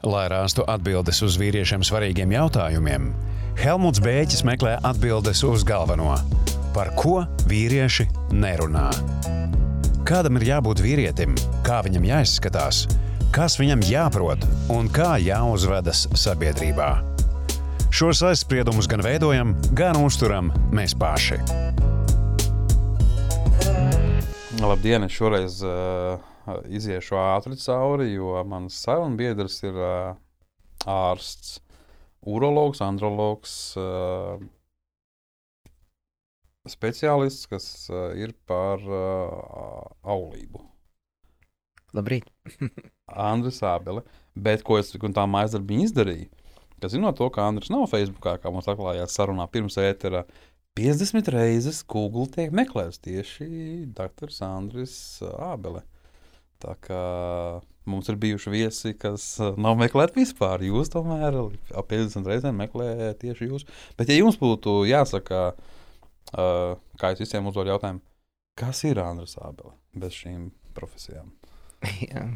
Lai rastu atbildes uz vīriešiem svarīgiem jautājumiem, Helmuts Bēķis meklē atbildes uz galveno - par ko vīrieši nerunā. Kādam ir jābūt vīrietim, kā viņam jāizskatās, kas viņam jāprot un kā jāuzvedas sabiedrībā. Šos aizspriedumus gan veidojam, gan uzturam mēs paši. Labdien, šoreiz uh, iziešu ātri cauri, jo mans sarunbiedrs ir uh, ārsts, urologs, andrologs, uh, speciālists, kas uh, ir par uh, aulību. Labrīt. Andris Ābele. Bet ko es tā mājasdarbiņu izdarīju? Ka zinot to, ka Andris nav Facebookā, kā mums atklājās sarunā pirms ētera, 50 reizes Google tiek meklēts tieši dr. Andris Ābele. Tā kā mums ir bijuši viesi, kas nav meklēti vispār. Jūs tomēr ap 50 reizēm meklējat tieši jūs. Bet, ja jums būtu jāsaka, uh, kā es visiem uzdodu jautājumu, kas ir Andris Ābele bez šīm profesijām? Jā.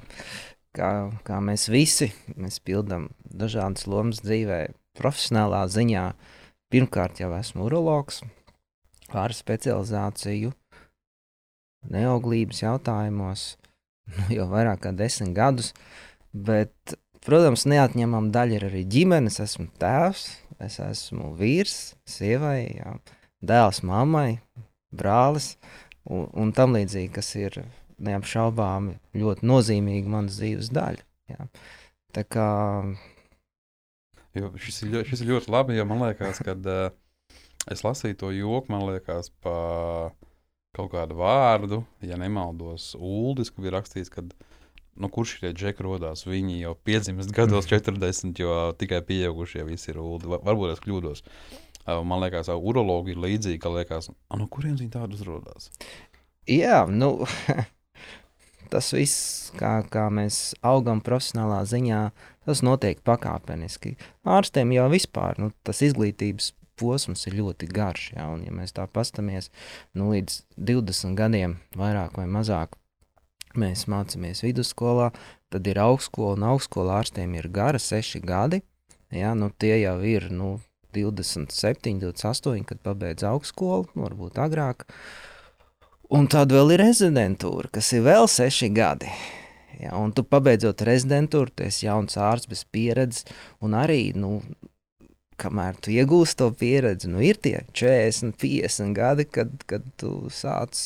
Kā, kā mēs visi, mēs pildām dažādas lomas dzīvē, profesionālā ziņā. Pirmkārt, jau esmu urologs ar specializāciju neauglības jautājumos, nu, jau vairāk kā desmit gadus. Bet, protams, neatņemama daļa ir arī ģimenes. Es esmu tēvs, es esmu vīrs, sievai, jā, dēls, mammai, brālis un, un tam līdzīgi, kas ir neapšaubāmi ļoti nozīmīga manas dzīves daļa. Jā. Tā kā Jo šis, ir ļoti, šis ir ļoti labi, jo man liekas, ka uh, es lasīju to joku, man liekas, pa kaut kādu vārdu, ja nemaldos, Uldis, kur ir rakstīts, ka nu, kurš šie džeki radās. Viņi jau piedzimst gados, 40, jo tikai pieaugušie visi ir Uldi. Varbūt es kļūdos. Man liekas, ka urologi ir līdzīgi, ka liekas, no kurienes viņi tādu uzrādās. Jā, nu, tas viss, kā, kā mēs augam profesionālā ziņā, tas notiek pakāpeniski. Ārstiem jau vispār nu, tas izglītības posms ir ļoti garš. Ja, un, ja mēs tā paskatāmies nu, līdz 20 gadiem, vairāk vai mazāk, mēs mācāmies vidusskolā, tad ir augstskola, un augstskola ārstiem ir gara 6 gadi. Ja, nu, tie jau ir nu, 27, 28, kad pabeidz augstskolu, varbūt agrāk. Un tad vēl ir rezidentūra, kas ir vēl seši gadi. Ja, un tu pabeidzot rezidentūru, tu esi jauns ārsts bez pieredzes, un arī, nu, kamēr tu iegūsi to pieredzi, nu, ir tie 40, 50 gadi, kad, kad tu sāc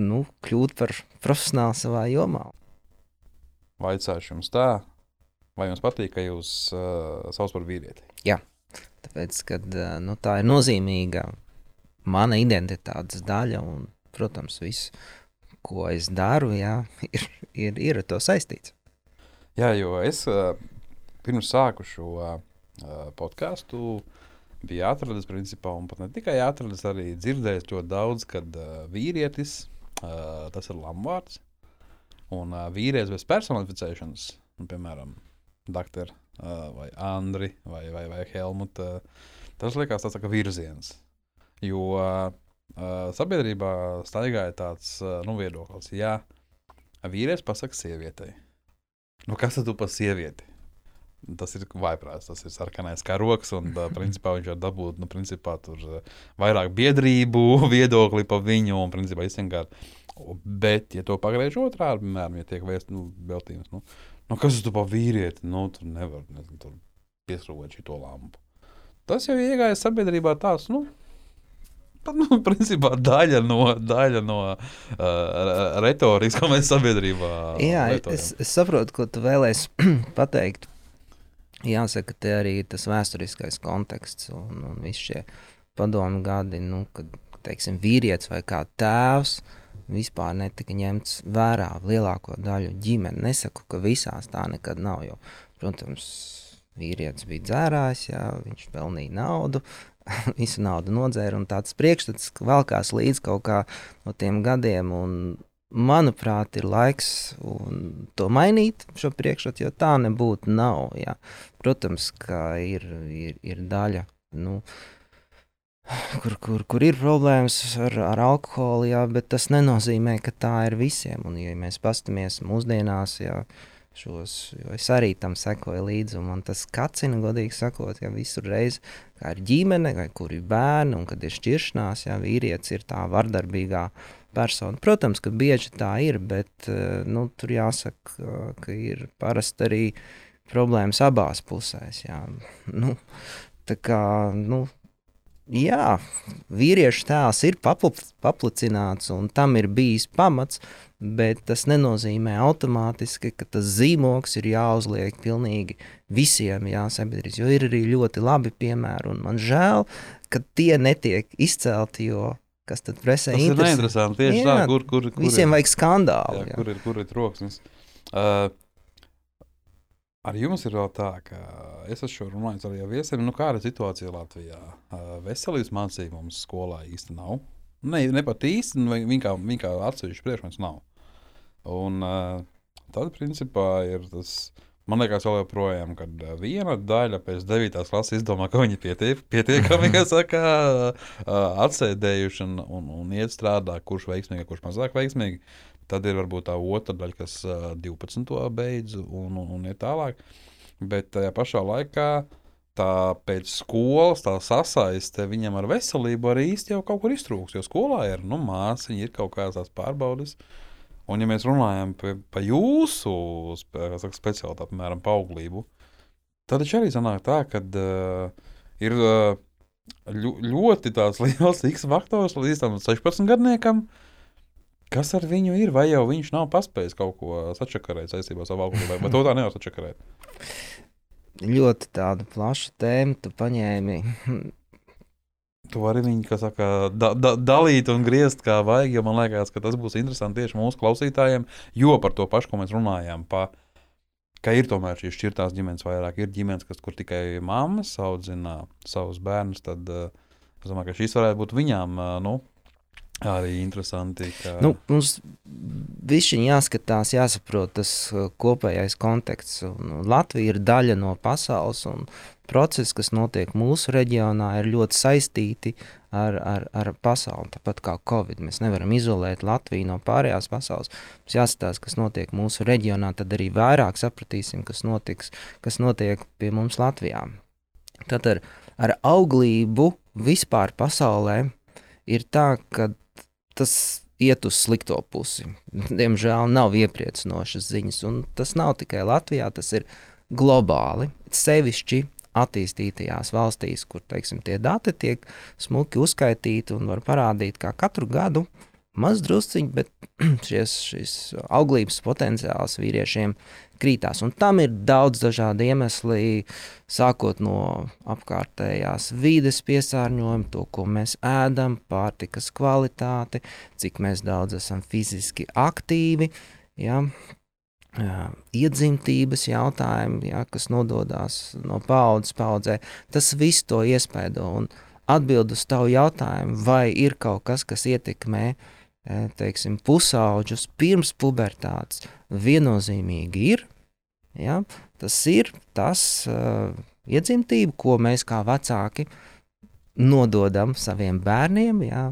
nu, kļūt par profesionāli savā jomā. Vaicāšu jums tā, vai jums patīk, ka jūs uh, sauc par vīrieti? Jā, tāpēc, kad, uh, nu, tā ir nozīmīga mana identitātes daļa un, protams, viss, ko es daru, jā, ir, ir, ir to saistīts. Jā, jo es pirms sāku šo podkāstu biju atradis, principā, un pat ne tikai atradis, arī dzirdējis ļoti daudz, kad vīrietis, tas ir lamvārds, un vīrietis bez personificēšanas, nu, piemēram, doktor vai Andri vai, vai, vai Helmuta, tas liekas tāds tā kā virziens. Jo uh, sabiedrībā staigāja tāds uh, nu, viedoklis, ja vīrietis pasakā sievietei, nu kas tad tu par sievieti? Tas ir vaiprāts, tas ir sarkanais karoks, un uh, principā viņš var dabūt nu, principā, tur, vairāk biedrību, viedokli par viņu, un principā izsmeļot. Bet, ja to pagriež otrādi, piemēram, ja tiek vēsts nu, veltījums, nu, nu, kas tu par vīrieti, nu, tur nevar nezinu, pieskrūvēt šo lampu. Tas jau iegāja sabiedrībā tāds, nu, nu, principā daļa no, daļa no uh, retorikas, ko mēs sabiedrībā Jā, es, es saprotu, ko tu vēlēsi pateikt. Jāsaka, te arī tas vēsturiskais konteksts un, un visi šie padomu gadi, nu, kad, teiksim, vīrietis vai kā tēvs vispār netika ņemts vērā lielāko daļu ģimeni. Nesaku, ka visās tā nekad nav, jo, protams, vīrietis bija dzērājs, jā, viņš pelnīja naudu, visu naudu nodzēra, un tāds priekšstats valkās līdz kaut kā no tiem gadiem. Un, manuprāt, ir laiks to mainīt, šo priekšstatu, jo tā nebūtu nav. Jā. Protams, ka ir, ir, ir daļa. Nu, Kur, kur, kur ir problēmas ar, ar alkoholu, jā, bet tas nenozīmē, ka tā ir visiem. Un, ja mēs paskatāmies mūsdienās, jā, šos, es arī tam sekoju līdzi. Man tas kacina, godīgi sakot, ja visur reiz, kā ir ģimene, vai kur ir bērni, un kad ir šķiršanās, ja vīrietis ir tā vardarbīgā persona. Protams, ka bieži tā ir, bet eh, nu, tur jāsaka, ka ir parasti arī problēmas abās pusēs. Jā. Nu, tā kā, nu, jā, vīriešu tēls ir paplicināts, un tam ir bijis pamats, bet tas nenozīmē automātiski, ka tas zīmogs ir jāuzliek pilnīgi visiem jā, sabiedrības, jo ir arī ļoti labi piemēri, un man žēl, ka tie netiek izcelti, jo kas tad presē Tas ir neinteresanti, tieši jā, tā, kur, kur, kur visiem ir, vajag skandālu. Jā, jā. Kur ir, kur ir troksnis? Uh, Ar jums ir vēl tā, ka es esmu runājis arī ar viesiem. Nu, kāda ir situācija Latvijā? Uh, veselības mācību mums skolā īsti nav. Ne, ne pat īsti, viņa kā, viņa kā atsevišķa priekšmets nav. Un uh, tad, principā, ir tas, man liekas, vēl joprojām, kad viena daļa pēc 9. klases izdomā, ka viņi pietiek, pietiekami, saka, uh, atsēdējuši un, un, un iet strādā, kurš veiksmīgi, kurš mazāk veiksmīgi. Tad ir varbūt tā otra daļa, kas uh, 12. beidz un, un, un ir tālāk. Bet tajā pašā laikā tā pēc skolas tā sasaiste viņam ar veselību arī īsti jau kaut kur iztrūks. Jo skolā ir nu, māsīņa, ir kaut kādas pārbaudes. Un, ja mēs runājam par pa jūsu saka, specialitāti, piemēram, auglību, tad arī sanāk tā, ka uh, ir uh, ļoti liels X faktors līdz tam 16 gadniekam. Kas ar viņu ir? Vai jau viņš nav paspējis kaut ko sačakarēt saistībā ar savu alkoholu, vai to tā nevar sačakarēt? Ļoti tāda plaša tēma, tu paņēmi. Tu vari viņu, kā saka, da, da, dalīt un griezt kā vajag, jo man liekas, ka tas būs interesanti tieši mūsu klausītājiem, jo par to pašu, ko mēs runājām, pa, ka ir tomēr šīs šķirtās ģimenes vairāk. Ir ģimenes, kas, kur tikai mammas audzina savus bērnus, tad uh, es domāju, ka šīs varētu būt viņām, uh, nu, Arī interesanti. Ka... Nu, mums bija jāskatās, jāsaprot tas uh, kopējais konteksts. Un Latvija ir daļa no pasaules, un procesi, kas notiek mūsu reģionā, ir ļoti saistīti ar, ar, ar pasauli. Tāpat kā Covid, mēs nevaram izolēt Latviju no pārējās pasaules. Mums jāskatās, kas notiek mūsu reģionā, tad arī vairāk sapratīsim, kas, notiks, kas notiek pie mums Latvijā. Tad ar, ar auglību vispār pasaulē ir tā, ka tas iet uz slikto pusi. Diemžēl nav iepriecinošas ziņas, un tas nav tikai Latvijā, tas ir globāli. Sevišķi attīstītajās valstīs, kur teiksim, tie dati tiek smuki uzskaitīti un var parādīt, kā katru gadu maz drusciņi, bet šies, šis auglības potenciāls vīriešiem krītās. Un tam ir daudz dažādu iemeslu, sākot no apkārtējās vides piesārņojuma, to, ko mēs ēdam, pārtikas kvalitāti, cik daudz esam fiziski aktīvi. Ja? Iedzimtības jautājumi, ja, kas nododas no paudzes paudzē, tas viss to iespaido. Un atbild uz tavu jautājumu, vai ir kaut kas, kas ietekmē teiksim, pusauģus pirms pubertātes, viennozīmīgi ir. Ja? Tas ir tas uh, iedzimtība, ko mēs kā vecāki nododam saviem bērniem, ja?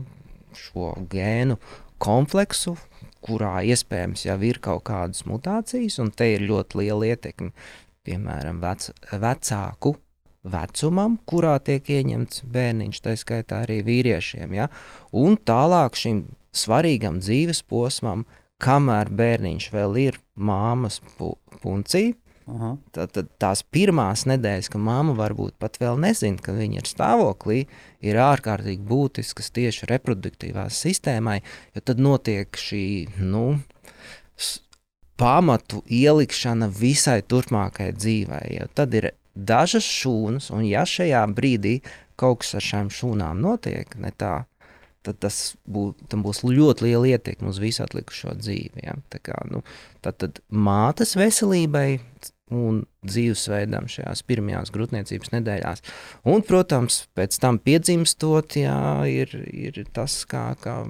šo gēnu kompleksu, kurā iespējams jau ir kaut kādas mutācijas, un te ir ļoti liela ietekme. Piemēram, vec, vecāku vecumam, kurā tiek ieņemts bērniņš, tā skaitā arī vīriešiem. Ja? Un tālāk šim svarīgam dzīves posmam, kamēr bērniņš vēl ir māmas pu puncī. Tad, tad tās pirmās nedēļas, kad mamma varbūt pat vēl nezina, ka viņa ir stāvoklī, ir ārkārtīgi būtiskas tieši reproduktīvā sistēmai, jo tad notiek šī nu, pamatu ielikšana visai turpmākajai dzīvei. Tad ir dažas šūnas, un ja šajā brīdī kaut kas ar šīm šūnām notiek, ne tā, tad tas bū, būs ļoti liela ietekme uz visu atlikušo dzīvi. Ja? Tā kā, nu, tad, tad mātes veselībai un dzīvesveidam šajās pirmajās grūtniecības nedēļās. Un, protams, pēc tam piedzimstot, jā, ir, ir tas, kā, kā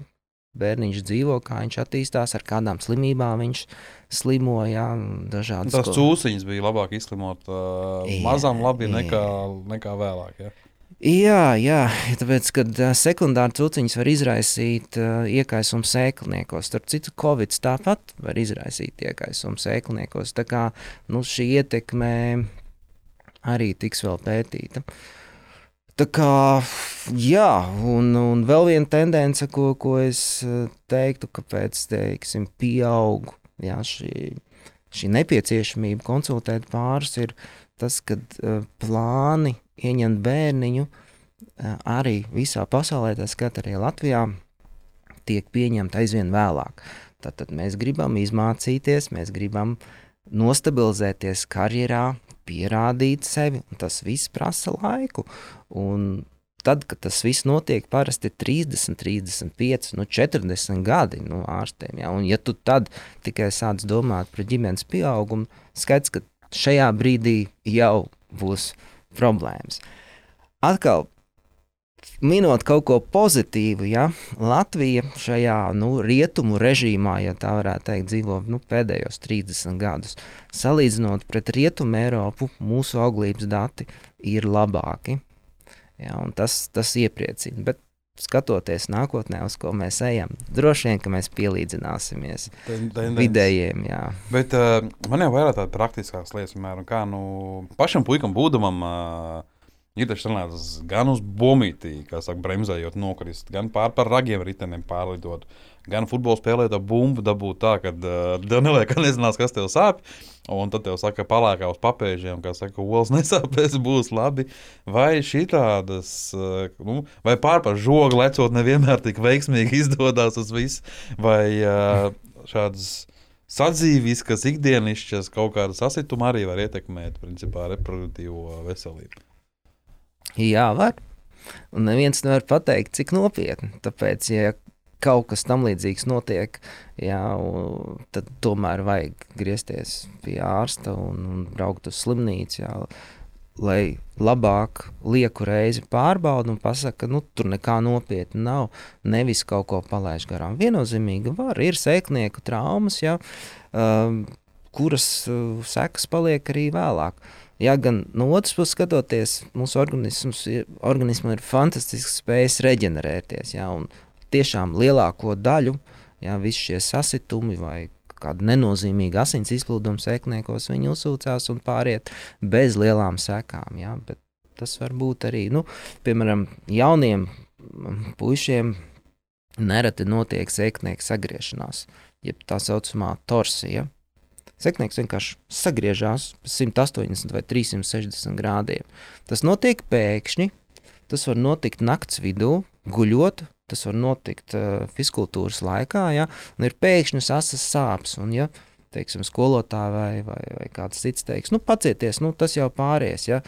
bērniņš dzīvo, kā viņš attīstās, ar kādām slimībām viņš slimo. Jā, dažādas tās cūciņas bija labāk izslimot uh, mazām labi jā. nekā, nekā vēlāk. Jā. Jā, jā, tāpēc, kad sekundāri cūciņas var izraisīt uh, iekaisumu sēkliniekos, starp citu, Covid tāpat var izraisīt iekaisumu sēkliniekos. Tā kā nu, šī ietekme arī tiks vēl pētīta. Tā kā, jā, un, un vēl viena tendence, ko, ko es teiktu, kāpēc, teiksim, pieaug jā, šī, šī nepieciešamība konsultēt pārus, ir tas, ka uh, plāni ieņemt bērniņu arī visā pasaulē, tā skaitā arī Latvijā, tiek pieņemta aizvien vēlāk. Tad mēs gribam izmācīties, mēs gribam nostabilizēties karjerā, pierādīt sevi, un tas viss prasa laiku. Un tad, kad tas viss notiek, parasti ir 30, 35, nu 40 gadi nu, ārstiem. Ja? Un, ja tu tad tikai sāc domāt par ģimenes pieaugumu, skaidrs, ka šajā brīdī jau būs problēmas. Atkal, minot kaut ko pozitīvu, ja Latvija šajā nu, rietumu režīmā, ja tā varētu teikt, dzīvo nu, pēdējos 30 gadus. Salīdzinot pret rietumu Eiropu, mūsu auglības dati ir labāki. Ja, tas, tas iepriecina. Bet skatoties nākotnē, uz ko mēs ejam, droši vien, ka mēs pielīdzināsimies vidējiem. Jā. Bet uh, man jau vairāk tādas praktiskas lietas, piemēram, kā nu, pašam puikam būdamam. Uh, Ir taču runāts gan uz bumbītī, kā saka, bremzējot, nokrist, gan pār par ragiem riteniem pārlidot, gan futbola spēlēt bumbu, dabūt tā, ka uh, Danielē, ka nezinās, kas tev sāp. Un tad tev saka, palākā uz papēžiem, kā saka, olas nesāpēs, būs labi. Vai šī tādas, uh, nu, vai pār par žogu lecot nevienmēr tik veiksmīgi izdodas uz visu, vai uh, šādas sadzīviskas, ikdienišķas kaut kāda sasituma arī var ietekmēt, principā, reproduktīvo veselību. Jā, var. Un neviens nevar pateikt, cik nopietni. Tāpēc, ja kaut kas tam līdzīgs notiek, jā, tad tomēr vajag griezties pie ārsta un, un braukt uz slimnīcu. Jā, lai labāk lieku reizi pārbauda un pasaka, ka nu, tur nekā nopietna nav. Nevis kaut ko palaiž garām. Viennozīmīgi var, ir sēknieku traumas, jā, uh, kuras uh, sekas paliek arī vēlāk. Ja gan no otras puses skatoties, mūsu organismam ir fantastisks spējas reģenerēties. Ja, tiešām lielāko daļu, ja visi šie sasitumi vai kāda nenozīmīga asins izplūduma sēkniekos, viņi uzsūcās un pāriet bez lielām sekām. Ja, tas var būt arī, nu, piemēram, jauniem puišiem nereti notiek sēknieka sagriešanās, jeb tā saucamā torsija. Seknieks vienkārši sagriežās 180 vai 360 grādiem. Tas notiek pēkšņi, tas var notikt naktas vidū, guļot, tas var notikt uh, fiziskultūras laikā, ja, ir pēkšņas asas sāpes. Un, ja, teiksim, skolotāji vai, vai, vai kāds cits teiks, nu, pacieties, nu, tas jau pāries. Ja?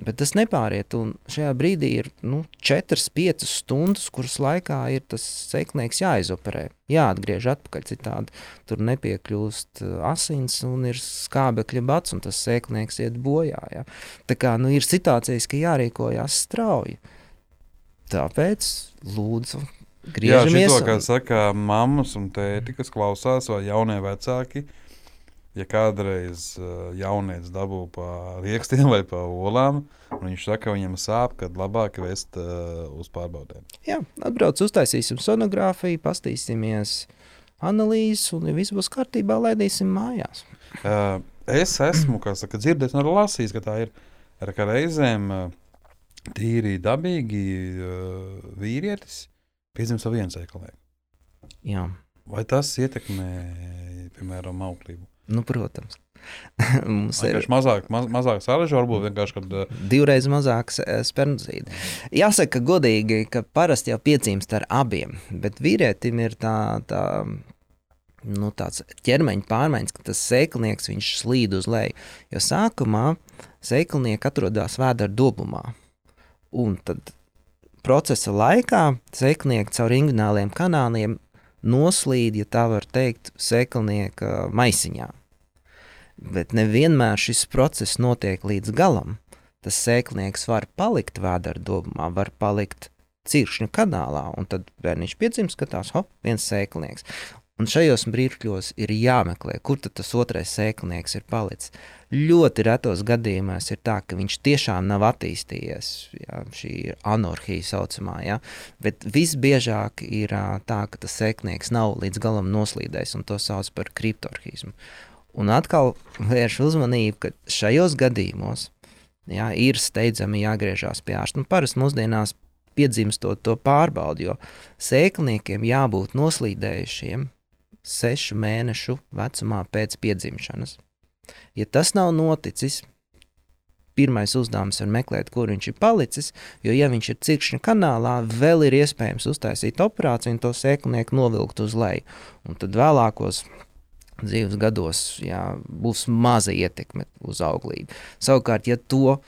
Bet tas nepāriet. Un šajā brīdī ir nu, 4-5 stundas, kuras laikā ir tas seknieks jāizoperē. Jāatgriež atpakaļ, citādi tur nepiekļūst uh, asins un ir skābekļa bats, un tas seknieks iet bojā. Ja? Tā kā nu, ir situācijas, ka jārīkojas strauji. Tāpēc lūdzu Griežamies. Jā, šito, kā saka mammas un tēti, kas klausās, vai jaunie vecāki, ja kādreiz uh, jaunietis dabū pa rīkstiem vai pa olām, un viņš saka, ka viņam sāp, tad labāk vest uh, uz pārbaudēm. Jā, atbrauc, uztaisīsim sonogrāfiju, pastīsimies analīzes, un ja viss būs kārtībā, laidīsim mājās. Uh, es esmu saka, dzirdējis un lasījis, ka tā ir ar kā reizēm uh, tīri dabīgi uh, vīrietis piedzimst savu vienu sēklē. Jā. Vai tas ietekmē, piemēram, auklību? Nu, protams. Mums ir mazāk, maz, mazāk sāļu, varbūt vienkārši kad... Divreiz mazāk spermzīdu. Jāsaka, godīgi, ka parasti jau piedzimst ar abiem, bet vīrietim ir tā, tā nu, tāds ķermeņa pārmaiņas, ka tas sēklinieks slīd uz leju. Jo sākumā sēklinieki atrodas vēdera dobumā. Un tad procesa laikā sēklinieki caur inguināliem kanāliem noslīd, ja tā var teikt, sēklinieka maisiņā. Bet nevienmēr šis process notiek līdz galam. Tas sēklinieks var palikt vēdera domā, var palikt cirkšņa kanālā, un tad bērniņš piedzimst, skatās, hop, viens sēklinieks. Un šajos brīdļos ir jāmeklē, kur tas otrais sēklinieks ir palicis. Ļoti retos gadījumos ir tā, ka viņš tiešām nav attīstījies. Jā, šī ir anarhija saucamā. Jā. Bet visbiežāk ir tā, ka tas sēklinieks nav līdz galam noslīdējis, un to sauc par kriptorhismu. Un atkal vērš uzmanību, ka šajos gadījumos jā, ir steidzami jāgriežās pie ārsta. Nu, parasti mūsdienās piedzimstot to pārbaudi, jo sēklniekiem jābūt noslīdējušiem sešu mēnešu vecumā pēc piedzimšanas. Ja tas nav noticis, pirmais uzdevums ir meklēt, kur viņš ir palicis, jo, ja viņš ir cirkšņa kanālā, vēl ir iespējams uztaisīt operāciju un to sēklnieku novilkt uz leju. Un tad vēlākos dzīves gados jā, būs maza ietekme uz auglību. Savukārt, ja to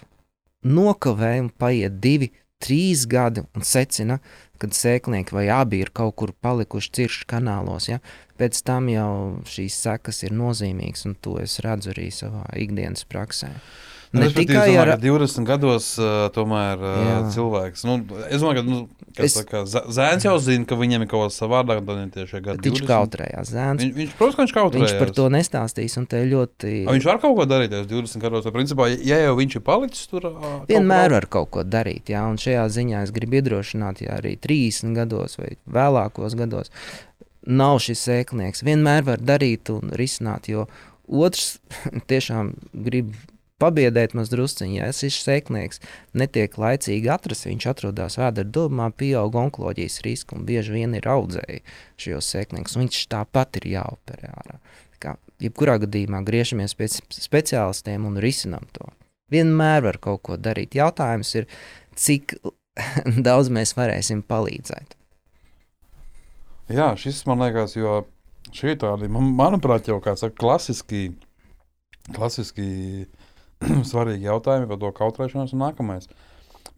nokavē un paiet divi, trīs gadi un secina, kad sēklinieki vai abi ir kaut kur palikuši cirkšņa kanālos, ja, pēc tam jau šīs sekas ir nozīmīgas, un to es redzu arī savā ikdienas praksē. Nu, ne tikai ar 20 gados, uh, tomēr uh, cilvēks. Nu, es domāju, ka nu, es, saka, zēns jau zina, ka viņam ir kaut kas savādāk. Viņš kautrējās. Zēns, viņš, viņš, protams, viņš kautrējās. Viņš par to nestāstīs. Ļoti... A, viņš var kaut ko darīt 20 gados. Principā, ja jau viņš ir palicis tur, vienmēr var kaut ko darīt. Jā, un šajā ziņā es gribu iedrošināt, ja arī 30 gados vai vēlākos gados nav šis sēklinieks. Vienmēr var darīt un risināt, jo otrs tiešām grib pabiedēt maz drusciņā. Ja šis sēklinieks netiek laicīgi atrasts, viņš atrodas vēdera domā, pieaug onkoloģijas risks un bieži vien ir audzēji šajos sēklinieks. Viņš tāpat ir jāoperē ārā. Kā, jebkurā gadījumā griežamies pie speciālistiem un risinām to. Vienmēr var kaut ko darīt. Jautājums ir, cik daudz mēs varēsim palīdzēt. Jā, šis man liekas, jo šī tādi, man, manuprāt, jau kāds saka, klasiski, klasiski svarīgi jautājumi par to kautrēšanos un nākamais.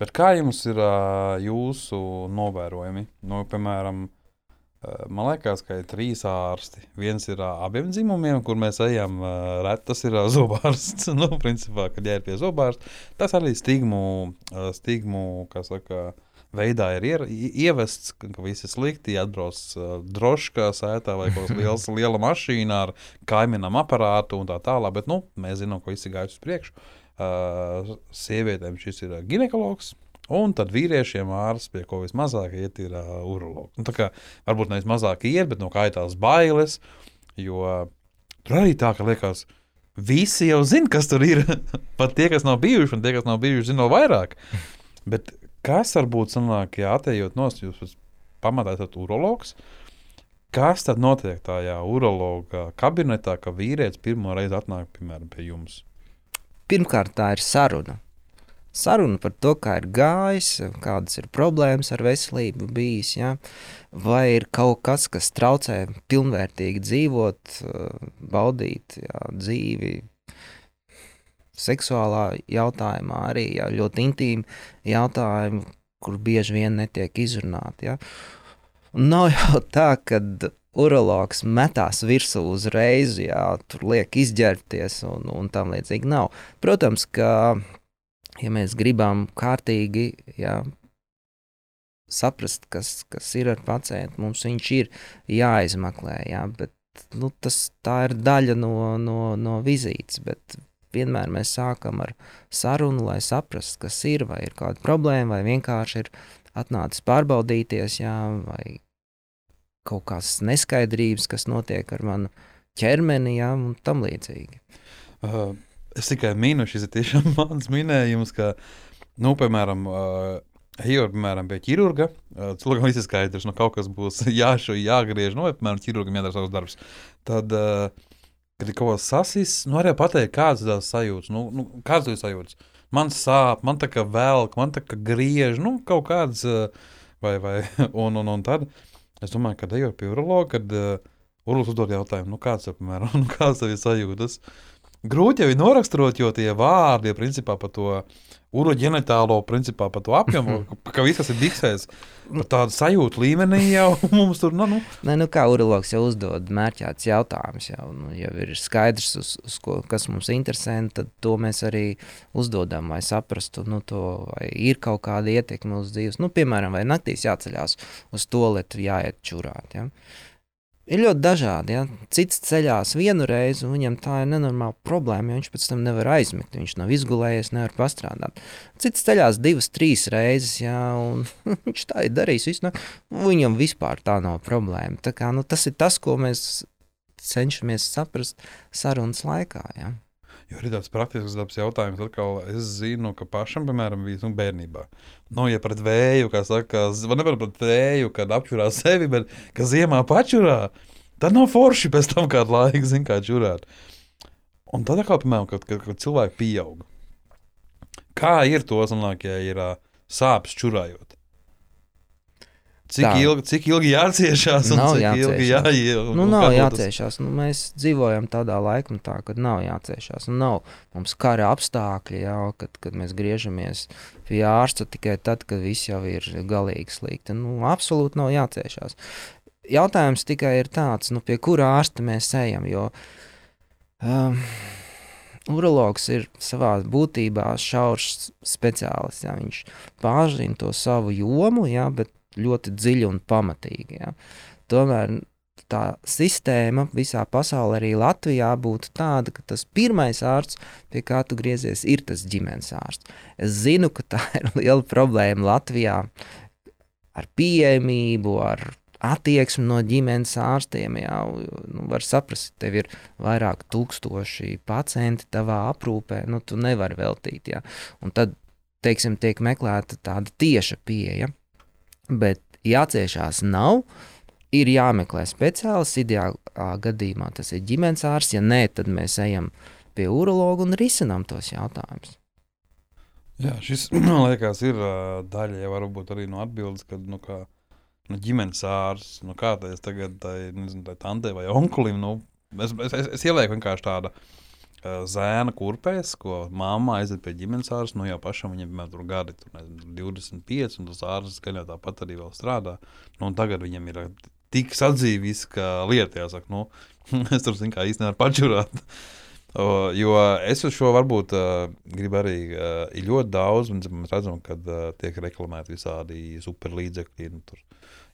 Bet kā jums ir uh, jūsu novērojumi? Nu, piemēram, uh, man liekas, ka ir trīs ārsti. Viens ir uh, abiem dzimumiem, kur mēs ejam. Ret, tas ir zobārsts. nu, principā, kad jāiet pie zobārsta, tas arī stigmu, stigmu kā saka, uh, veidā ir ier, ievests, ka viss ir slikti. Atbrauc uh, drošā sētā vai kaut kāda liela, liela mašīna ar kaimiņam aparātu un tā tālāk. Bet nu, mēs zinām, ka viss ir gājis uz priekšu. Uh, sievietēm šis ir ginekologs. Un tad vīriešiem ārsts, pie ko vismazāk iet, ir uh, urologs. Nu, kā, varbūt nevis mazāk iet, bet no kā ir tās bailes. Jo tur arī tā, ka liekas, visi jau zina, kas tur ir. Pat tie, kas nav bijuši, un tie, kas nav bijuši, zina vairāk. Bet Kas varbūt sanāk, ja atejot no jūs pamatā esat urologs, kas tad notiek tajā urologa kabinetā, ka vīrietis pirmo reizi atnāk piemēram, pie jums? Pirmkārt, tā ir saruna. Saruna par to, kā ir gājis, kādas ir problēmas ar veselību bijis, ja? vai ir kaut kas, kas traucē pilnvērtīgi dzīvot, baudīt ja, dzīvi, seksuālā jautājumā arī jā, ļoti intīmi jautājumi, kur bieži vien netiek izrunāti. Ja? Un nav jau tā, ka urologs metās virsū uzreiz, jā, tur liek izģērbties un, un tam līdzīgi nav. Protams, ka, ja mēs gribam kārtīgi jā, saprast, kas, kas ir ar pacientu, mums viņš ir jāizmeklē, jā, bet nu, tas, tā ir daļa no, no, no vizītes, bet vienmēr mēs sākam ar sarunu, lai saprastu, kas ir, vai ir kāda problēma, vai vienkārši ir atnācis pārbaudīties, jā, vai kaut kādas neskaidrības, kas notiek ar manu ķermeni, jā, un tam līdzīgi. Uh, es tikai minu, šis ir tiešām mans minējums, ka, nu, piemēram, uh, Ejot, piemēram, pie ķirurga, cilvēkam viss ir skaidrs, nu, kaut kas būs jāšu, jāgriež, nu, vai, piemēram, ķirurgam jādara savs darbs. Tad uh, kad ir kaut kas sasis, nu arī pateikt, kādas ir tās sajūtas. Nu, nu, kādas ir sajūtas? Man sāp, man tā kā velk, man tā kā griež, nu, kaut kādas, vai, vai, un, un, un tad es domāju, ka ejot pie urologa, kad uh, urologs uzdod jautājumu, nu, kāds ir, piemēram, nu, kādas ir sajūtas. Grūti jau ir noraksturot, jo tie vārdi, principā par to uroģenitālo, principā par to apjomu, ka viss tas ir diksēs. Tādu sajūtu līmenī jau mums tur, nu, nu. Nē, nu kā urologs jau uzdod mērķēts jautājums, jau, nu, jau ir skaidrs, uz, uz ko, kas mums interesē, tad to mēs arī uzdodam, lai saprastu, nu, to, vai ir kaut kāda ietekme uz dzīves. Nu, piemēram, vai naktīs jāceļās uz to lietu, jāiet čurāt. Ja? Ir ļoti dažādi. Ja? Cits ceļās vienu reizi, un viņam tā ir nenormāla problēma, jo viņš pēc tam nevar aizmigt. Viņš nav izgulējies, nevar pastrādāt. Cits ceļās divas, trīs reizes, ja? un viņš tā ir darījis. Visu, nu, viņam vispār tā nav problēma. Tā kā, nu, tas ir tas, ko mēs cenšamies saprast sarunas laikā. Ja? Jo ir tāds praktisks dabas jautājums, atkal es zinu, ka pašam, piemēram, bija nu, bērnībā. Nu, ja pret vēju, kā saka, nevar pret vēju, kad apčurā sevi, bet ka ziemā pačurā, tad nav forši pēc tam kādu laiku, zin, kā čurāt. Un tad, kā, piemēram, kad, kad, kad cilvēki pieaug, kā ir to sanāk, ja ir uh, sāpes čurājot? Cik Tā. ilgi, cik ilgi jāciešās? Nav jāciešās. jāiet? Nu, nav jāciešās. Nu, mēs dzīvojam tādā laikmetā, kad nav jāciešās. Nu, nav mums kara apstākļi, jau, kad, kad mēs griežamies pie ārsta tikai tad, kad viss jau ir galīgi slikti. Nu, absolūti nav jāciešās. Jautājums tikai ir tāds, nu, pie kura ārsta mēs ejam. Jo, um, Urologs ir savā būtībā šaurs speciālists. Jā. Viņš pārzina to savu jomu, jā, bet ļoti dziļi un pamatīgi. Jā. Tomēr tā sistēma visā pasaulē, arī Latvijā, būtu tāda, ka tas pirmais ārsts, pie kā tu griezies, ir tas ģimenes ārsts. Es zinu, ka tā ir liela problēma Latvijā ar pieejamību, ar attieksmi no ģimenes ārstiem. Jā, nu, var saprast, tev ir vairāk tūkstoši pacienti tavā aprūpē, nu, tu nevari veltīt. Jā. Un tad, teiksim, tiek meklēta tāda tieša pieeja, bet jāciešās nav. Ir jāmeklē speciālists, ideālā gadījumā tas ir ģimenes ārsts. Ja nē, tad mēs ejam pie urologa un risinām tos jautājumus. Jā, šis man liekas, ir daļa ja arī no atbildes, kad nu, kā, nu, ģimenes ārsts, nu, kā tā es tagad tai, nezinu, tai tantei vai onkulim, nu, es, es, es, es ielieku vienkārši tādu zēna kurpēs, ko mamma aiziet pie ģimenes ārsta, nu jau pašam viņam piemēram tur gadi, tur, nezinu, 25, un tas ārsts gan jau tāpat arī vēl strādā, nu, tagad viņam ir uh, tik sadzīvis, ka lieta jāsaka, nu, es tur zinu, kā nevaru pačurāt. O, jo es uz šo varbūt uh, gribu arī. Uh, ir ļoti daudz, un mēs redzam, ka uh, tiek reklamēti visādi superlīdzekļi. Nu, tur.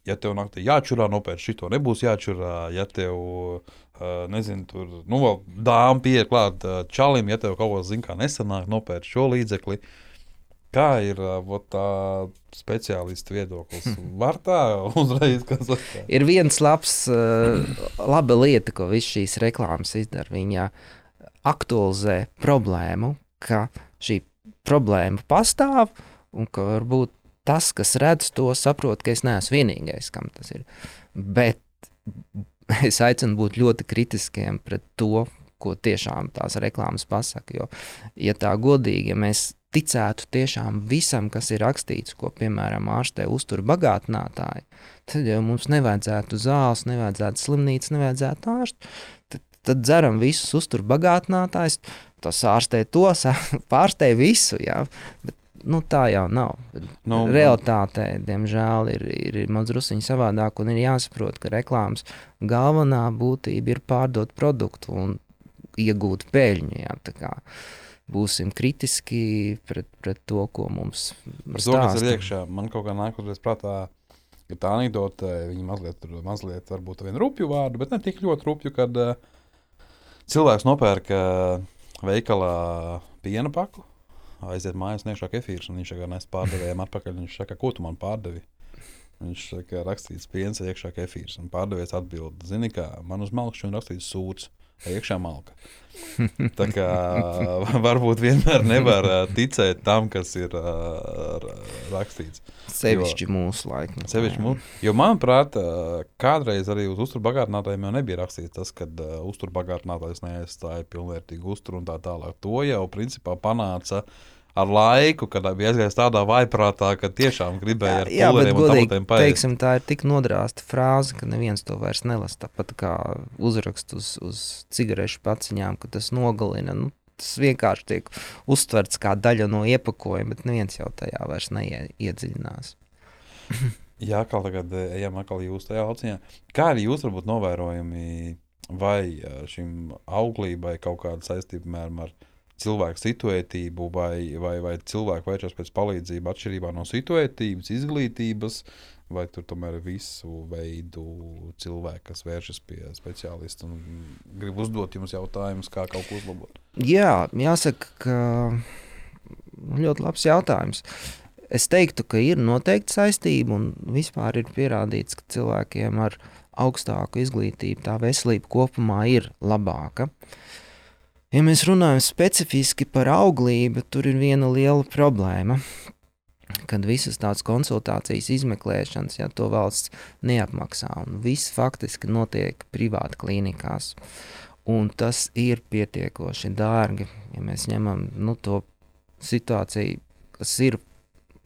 ja tev naktī jāčurā, nopērc šito, nebūs jāčurā. Ja tev, uh, nezinu, tur, nu, vēl dāmas pieiet klāt uh, čalim, ja tev kaut ko zina, kā nesanāk, nopērc šo līdzekli. Kā ir uh, vot tā speciālistu viedoklis? Var tā uzreiz, kas saka? Ir viens labs, laba lieta, ko visas šīs reklāmas izdara. Viņa aktualizē problēmu, ka šī problēma pastāv un ka varbūt tas, kas redz to, saprot, ka es neesmu vienīgais, kam tas ir. Bet es aicinu būt ļoti kritiskiem pret to, ko tiešām tās reklāmas pasaka. Jo, ja tā godīgi, ja mēs ticētu tiešām visam, kas ir rakstīts, ko, piemēram, ārstē uztur bagātinātāji, tad jau mums nevajadzētu zāles, nevajadzētu slimnīcas, nevajadzētu ārstu. Tad, tad dzeram visus uztur bagātinātājus, tas ārstē to, pārstē visu, jā. Bet, nu, tā jau nav. Nu, Realtātē, diemžēl, ir, ir, ir mazliet savādāk, un ir jāsaprot, ka reklāmas galvenā būtība ir pārdot produktu un iegūt peļņu. Jā, būsim kritiski pret, pret to, ko mums Par to, kas ir iekšā, man kaut kā nāk uzreiz prātā, ka tā anekdote, viņa mazliet, tur- mazliet varbūt vienu rupju vārdu, bet ne tik ļoti rupju, kad uh, cilvēks nopērk uh, veikalā piena paku, aiziet mājās, niekšā kefīrs, un viņš tagad nes pārdevējiem atpakaļ, viņš saka, ko tu man pārdevi? Viņš saka, rakstīts piens, iekšā kefīrs, un pārdevējs atbild, zini kā, man uz malkšķi un rakstīts sūds. Iekšā malka. Tā kā varbūt vienmēr nevar ticēt tam, kas ir r- rakstīts. Sevišķi mūsu laikā. Sevišķi mums. Jo, manuprāt, kādreiz arī uz uzturbagātinātājiem jau nebija rakstīts tas, ka uh, uzturbagātinātājs neaizstāja pilnvērtīgu uzturu un tā tālāk. To jau principā panāca ar laiku, kad bija aizgājis tādā vaiprātā, ka tiešām gribēja ar pulveriem un paēst. teiksim, tā ir tik nodrāsta frāze, ka neviens to vairs nelasa. Tāpat kā uzraksts uz, uz cigarešu paciņām, ka tas nogalina. Nu, tas vienkārši tiek uztverts kā daļa no iepakojuma, bet neviens jau tajā vairs neiedziļinās. Jā, kā tagad eh, ejam atkal jūs tajā lauciņā. Kā arī jūs varbūt novērojami, vai eh, šim auglībai kaut kāda saistība piemēram, ar cilvēku situētību, vai, vai, vai cilvēku vēršas pēc palīdzību atšķirībā no situētības, izglītības, vai tur tomēr ir visu veidu cilvēki, kas vēršas pie speciālista un grib uzdot jums jautājumus, kā kaut ko uzlabot? Jā, jāsaka, ka ļoti labs jautājums. Es teiktu, ka ir noteikti saistība un vispār ir pierādīts, ka cilvēkiem ar augstāku izglītību tā veselība kopumā ir labāka. Ja mēs runājam specifiski par auglību, tur ir viena liela problēma kad visas tādas konsultācijas, izmeklēšanas, ja to valsts neapmaksā, un viss faktiski notiek privāti klinikās. Un tas ir pietiekoši dārgi, ja mēs ņemam nu, to situāciju, kas ir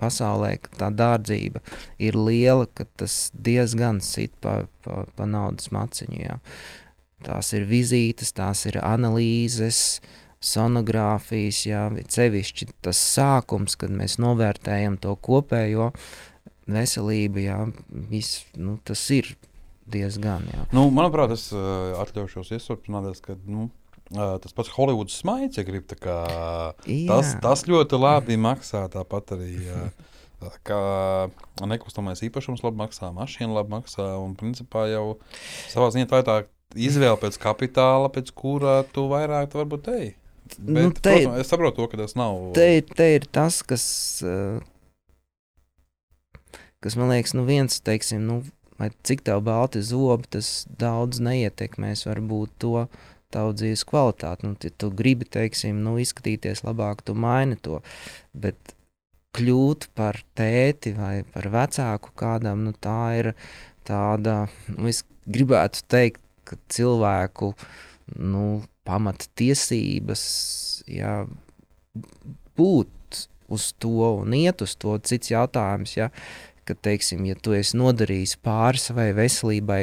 pasaulē, ka tā dārdzība ir liela, ka tas diezgan sit pa, pa, pa naudas maciņu. Ja. Tās ir vizītes, tās ir analīzes, sonogrāfijas, jā, cevišķi tas sākums, kad mēs novērtējam to kopējo veselību, jā, vis, nu, tas ir diezgan. Jā. Nu, manuprāt, es uh, atļaušos iesaistīties, ka nu, uh, tas pats Holivudas smaids, ja grib, kā, tas, tas ļoti labi maksā. Tāpat arī uh, kā nekustamais īpašums labi maksā, mašīna labi maksā. Un principā jau savā ziņā tā ir tā izvēle pēc kapitāla, pēc kura tu vairāk tu varbūt ej. Bet, nu, te, protams, es saprotu, to, ka tas nav. Te, te ir tas, kas, eh, kas man liekas, nu viens, teiksim, nu, cik tev balti zobi, tas daudz neietekmēs varbūt to tavu dzīves kvalitāti. Nu, ja tu gribi, teiksim, nu, izskatīties labāk, tu maini to. Bet kļūt par tēti vai par vecāku kādam, nu, tā ir tāda, nu, es gribētu teikt, ka cilvēku, nu, pamattiesības, ja, būt uz to un iet uz to. Cits jautājums, ja, ka, teiksim, ja tu esi nodarījis pāri savai veselībai,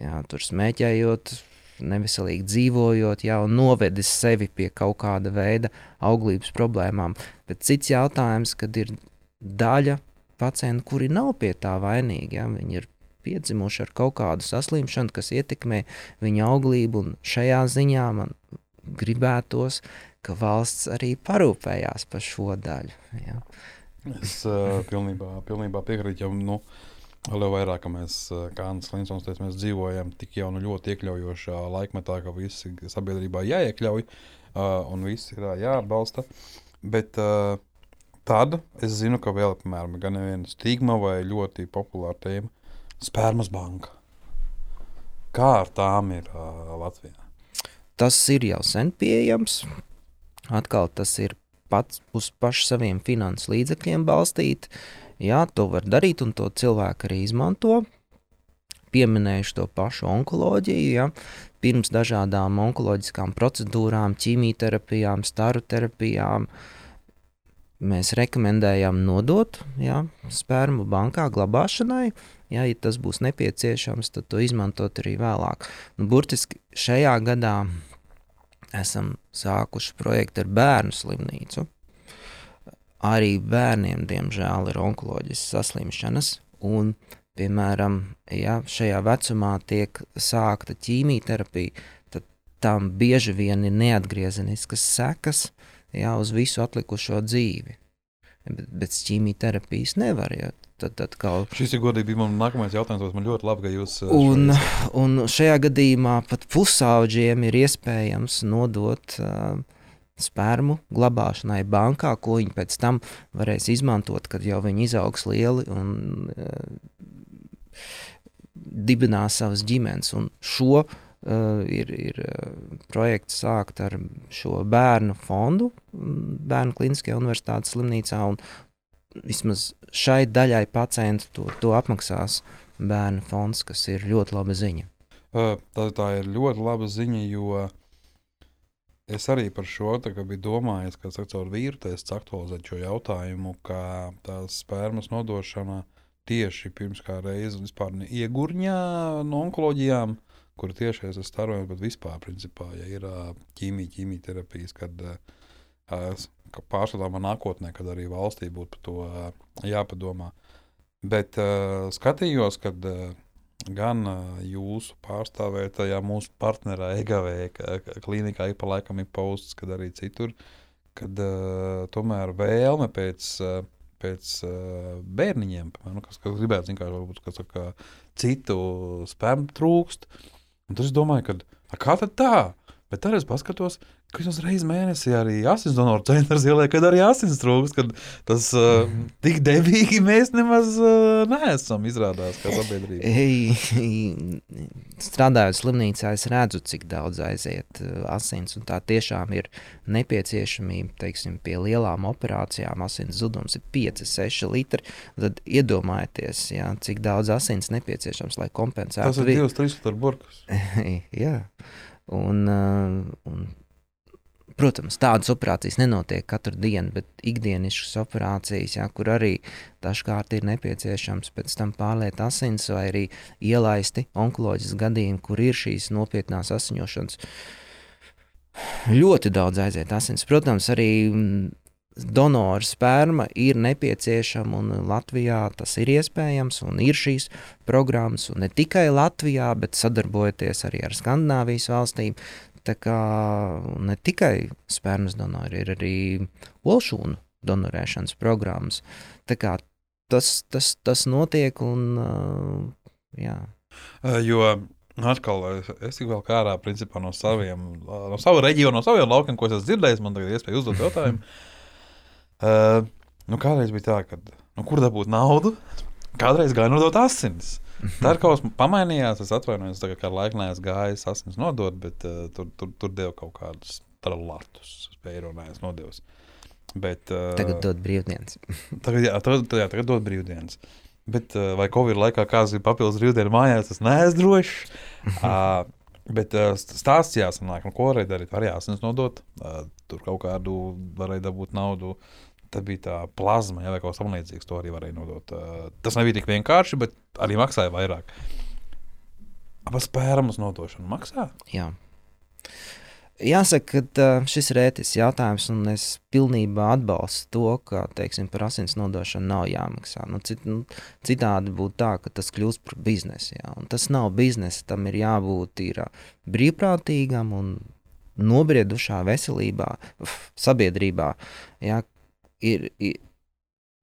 ja, tur smēķējot, neveselīgi dzīvojot, jau novedis sevi pie kaut kāda veida auglības problēmām. Bet cits jautājums, kad ir daļa pacientu, kuri nav pie tā vainīgi, ja, viņi ir piedzimuši ar kaut kādu saslimšanu, kas ietekmē viņa auglību. Šajā ziņā man gribētos, ka valsts arī parūpējās par šo daļu. Ja. Es uh, pilnībā, pilnībā piekrītu. Jau, nu, Vēl vairāk, ka mēs, kā Anna Klinsons teica, mēs dzīvojam tik jau nu ļoti iekļaujošā laikmetā, ka visi sabiedrībā jāiekļauj uh, un viss ir jāatbalsta. Bet uh, tad es zinu, ka vēl apmēram gan viena stigma vai ļoti populāra tēma Spērmas banka. Kā ar tām ir uh, Latvijā? Tas ir jau sen pieejams. Atkal tas ir pats uz pašu saviem finansu līdzekļiem balstīt. Jā, to var darīt, un to cilvēku arī izmanto. Pieminējuši to pašu onkoloģiju. Ja? Pirms dažādām onkoloģiskām procedūrām, ķīmijterapijām, staru terapijām, mēs rekomendējam nodot ja, spermu bankā glabāšanai. Ja, ja tas būs nepieciešams, tad to izmantot arī vēlāk. Nu, burtiski šajā gadā esam sākuši projektu ar bērnu slimnīcu. Arī bērniem, diemžēl, ir onkoloģiskas saslimšanas. Un, piemēram, ja šajā vecumā tiek sākta ķīmijterapija, tad tam bieži vien ir neatgriezeniskas sekas ja, uz visu atlikušo dzīvi. Bet bez ķīmijterapijas nevar. Ja. Tad, kaut... Šis ir godīgi mans nākamais jautājums. Man ļoti labi, ka jūs. Uh, un, un šajā gadījumā pat pusauģiem ir iespējams nodot uh, spermu glabāšanai bankā, ko viņi pēc tam varēs izmantot, kad jau viņi izaugs lieli un uh, dibinās savas ģimenes. Un šo uh, ir, ir projekts sākt ar šo bērnu fondu, Bērnu Kliniskajā universitātes slimnīcā. Un, vismaz šai daļai pacientu to, to apmaksās bērnu fonds, kas ir ļoti laba ziņa. Tā, tā ir ļoti laba ziņa, jo es arī par šo biju domājis, ka caur vīru testu aktualizēt šo jautājumu, ka tās spermas nodošana tieši pirms kā reizes vispār iegurņā no onkoloģijām, kur tieši es esmu starojis, bet vispār, principā, ja ir ķīmija, ķīmijterapijas, kad uh, pārskatāmā nākotnē, kad arī valstī būtu par to jāpadomā. Bet uh, skatījos, kad uh, gan uh, jūsu pārstāvētajā, mūsu partnerā EGV klīnikā ik pa laikam ir posts, kad arī citur, kad uh, tomēr vēlme pēc uh, pēc uh, bērniņiem, nu, kas, kas gribētu zināt, varbūt kas saka, citu spēmu trūkst. Un tad es domāju, ka, kā tad tā? Bet tad es paskatos, ka vismaz reizes mēnesī arī asins donoru centrs ieliek, kad arī asins trūks, kad tas uh, tik devīgi mēs nemaz uh, neesam izrādās kā sabiedrība. Strādājot slimnīcā, es redzu, cik daudz aiziet uh, asins, un tā tiešām ir nepieciešamība, teiksim, pie lielām operācijām asins zudums ir 5-6 litri, tad iedomājieties, jā, cik daudz asins nepieciešams, lai kompensētu. Tas ir vi- 2-3 litru burkas. Jā, un, uh, un, protams, tādas operācijas nenotiek katru dienu, bet ikdienišķas operācijas, jā, kur arī dažkārt ir nepieciešams pēc tam pārliet asins vai arī ielaisti onkoloģiskas gadījumi, kur ir šīs nopietnās asiņošanas. Ļoti daudz aiziet asins. Protams, arī mm, donoru sperma ir nepieciešama, un Latvijā tas ir iespējams, un ir šīs programmas, un ne tikai Latvijā, bet sadarbojoties arī ar Skandināvijas valstīm. Tā kā ne tikai spermas donori, ir arī olšūnu donorēšanas programmas. Tā kā tas, tas, tas notiek, un uh, jā. Jo atkal es- es tik vēl kā ārā principā, no saviem, no sava reģiona, no saviem laukiem, ko es esmu dzirdējis. Man tagad ir iespēja uzdot jautājumu. Uh, nu, kādreiz bija tā, ka nu, kur dabūt naudu, kādreiz gāja nodot asinis. Tā kas pamainījās. Es atvainojos, tagad, kā laika neesmu gājis asins nodot, bet uh, tur, tur, tur deva kaut kādus tralatus. Eiro neesmu nodevis. Bet, uh, Tagad dod brīvdienas. Tagad, jā, tagad, jā, tagad dod brīvdienas. Bet, uh, vai Covid laikā kāds ir papildus brīvdienu mājās, tas neesmu drošs. uh, bet uh, stāsts jāsanāk, nu, ko varēja darīt. Arī jāsnes nodot, uh, tur kaut kādu varēja dabūt naudu. Tā bija tā plazma, ja, vai kaut kas tamlīdzīgs. To arī varēja nodot. Tas nebija tik vienkārši, bet arī maksāja vairāk. Apa spēramas nodošana maksā? Jā. Jāsaka, ka šis ir ētisks jautājums, un es pilnībā atbalstu to, ka teiksim, par asins nodošanu nav jāmaksā. Nu, cit, nu, citādi būtu tā, ka tas kļūst par biznesu. Jā. Un tas nav biznesa, tam ir jābūt ir, brīvprātīgam un nobriedušā veselībā, sabiedrībā. Jā, ir, ir,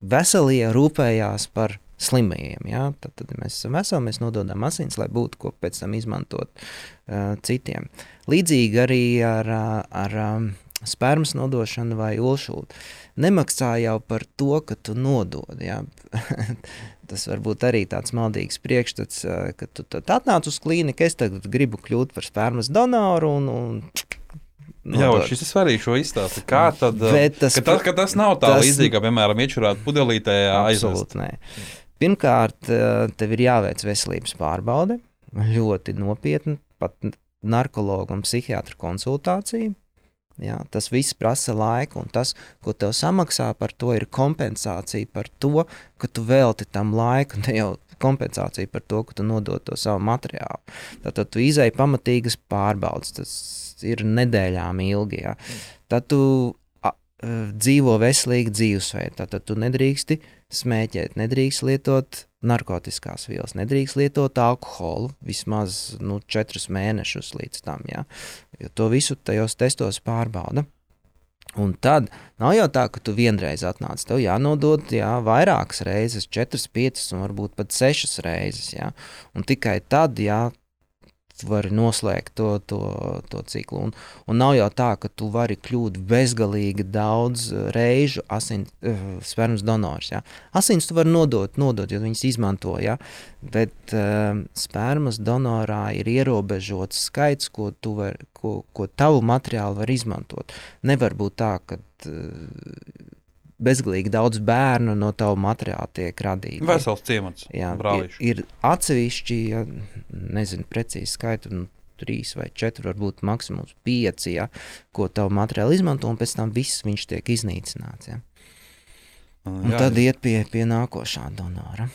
veselie rūpējās par slimajiem. Jā? Tad, tad ja mēs esam veseli, mēs nododam asins, lai būtu ko pēc tam izmantot uh, citiem. Līdzīgi arī ar, ar um, spermas nodošanu vai olšūtu. Nemaksā jau par to, ka tu nodod. Jā. Tas var būt arī tāds maldīgs priekšstats, ā, ka tu atnāc uz klīniku, es tagad gribu kļūt par spermas donoru un, un Jā, nodot. šis ir svarīgi šo izstāstīt. Kā tad? Bet tas- ka tas, ka tas nav tā tas- līdzīgi, kā, piemēram, iečurāt pudelītē nē. Pirmkārt, eh, tev ir jāveic veselības pārbaude, ļoti nopietna, pat narkologa un psihiatra konsultācija. Jā, tas viss prasa laiku, un tas, ko tev samaksā par to, ir kompensācija par to, ka tu velti tam laiku, ne jau kompensācija par to, ka tu nodod to savu materiālu. Tad tu izēji pamatīgas pārbaudas, tas ir nedēļām ilgi. Jā. Tad tu a, e, dzīvo veselīgu dzīvesveidu, tad tu nedrīksti smēķēt, nedrīkst lietot narkotikās vielas, nedrīkst lietot alkoholu vismaz nu, četrus mēnešus līdz tam. Jā. Jo to visu tajos testos pārbauda. Un tad nav jau tā, ka tu vienreiz atnāc. Tev jānodod jā, vairākas reizes, četras, piecas un varbūt pat sešas reizes. Jā. Un tikai tad, jā, tu vari noslēgt to, to, to ciklu. Un, un nav jau tā, ka tu vari kļūt bezgalīgi daudz eh, reižu asins, uh, spermas donors. Ja? Asins tu vari nodot, nodot jo viņas izmanto, ja? bet uh, spermas donorā ir ierobežots skaits, ko, tu var, ko, ko tavu materiālu var izmantot. Nevar būt tā, ka uh, bezgalīgi daudz bērnu no tava materiāla tiek radīti. Vesels ciemats. Jā, ir, brālīši. ir atsevišķi, ja, nezinu, precīzi skaitu, nu, trīs vai četri, varbūt maksimums pieci, ja, ko tavu materiālu izmanto, un pēc tam viss viņš tiek iznīcināts. Ja. Un Jā, tad iet pie, pie nākošā donora.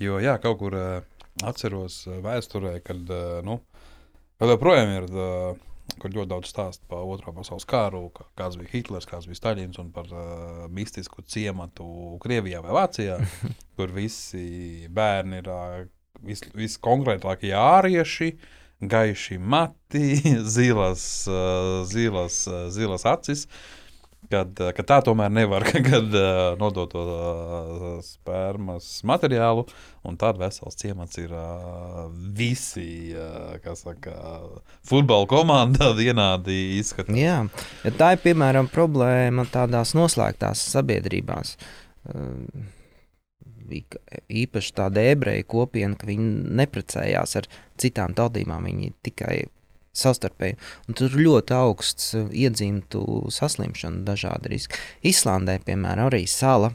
Jo, jā, kaut kur uh, atceros uh, vēsturē, kad, uh, nu, vēl joprojām ir, kur ļoti daudz stāsta par Otro pasaules kāru, kā, kāds bija Hitlers, kāds bija Staļins un par uh, mistisku ciematu Krievijā vai Vācijā, kur visi bērni ir uh, vis, viskonkrētākie ārieši, gaiši mati, zilas, uh, zilas, uh, zilas acis. Uh, kad tā tomēr nevar, kad uh, nodot to uh, spermas materiālu, un tad vesels ciemats ir uh, visi, uh, kā saka, futbola komanda vienādi izskatās. Jā, ja tā ir piemēram problēma tādās noslēgtās sabiedrībās. Uh, īpaši tāda ebreju kopiena, ka viņi neprecējās ar citām tautībām, viņi tikai savstarpēji. Un tur ļoti augsts uh, iedzimtu saslimšanu dažādi riski. Islandē, piemēram, arī sala.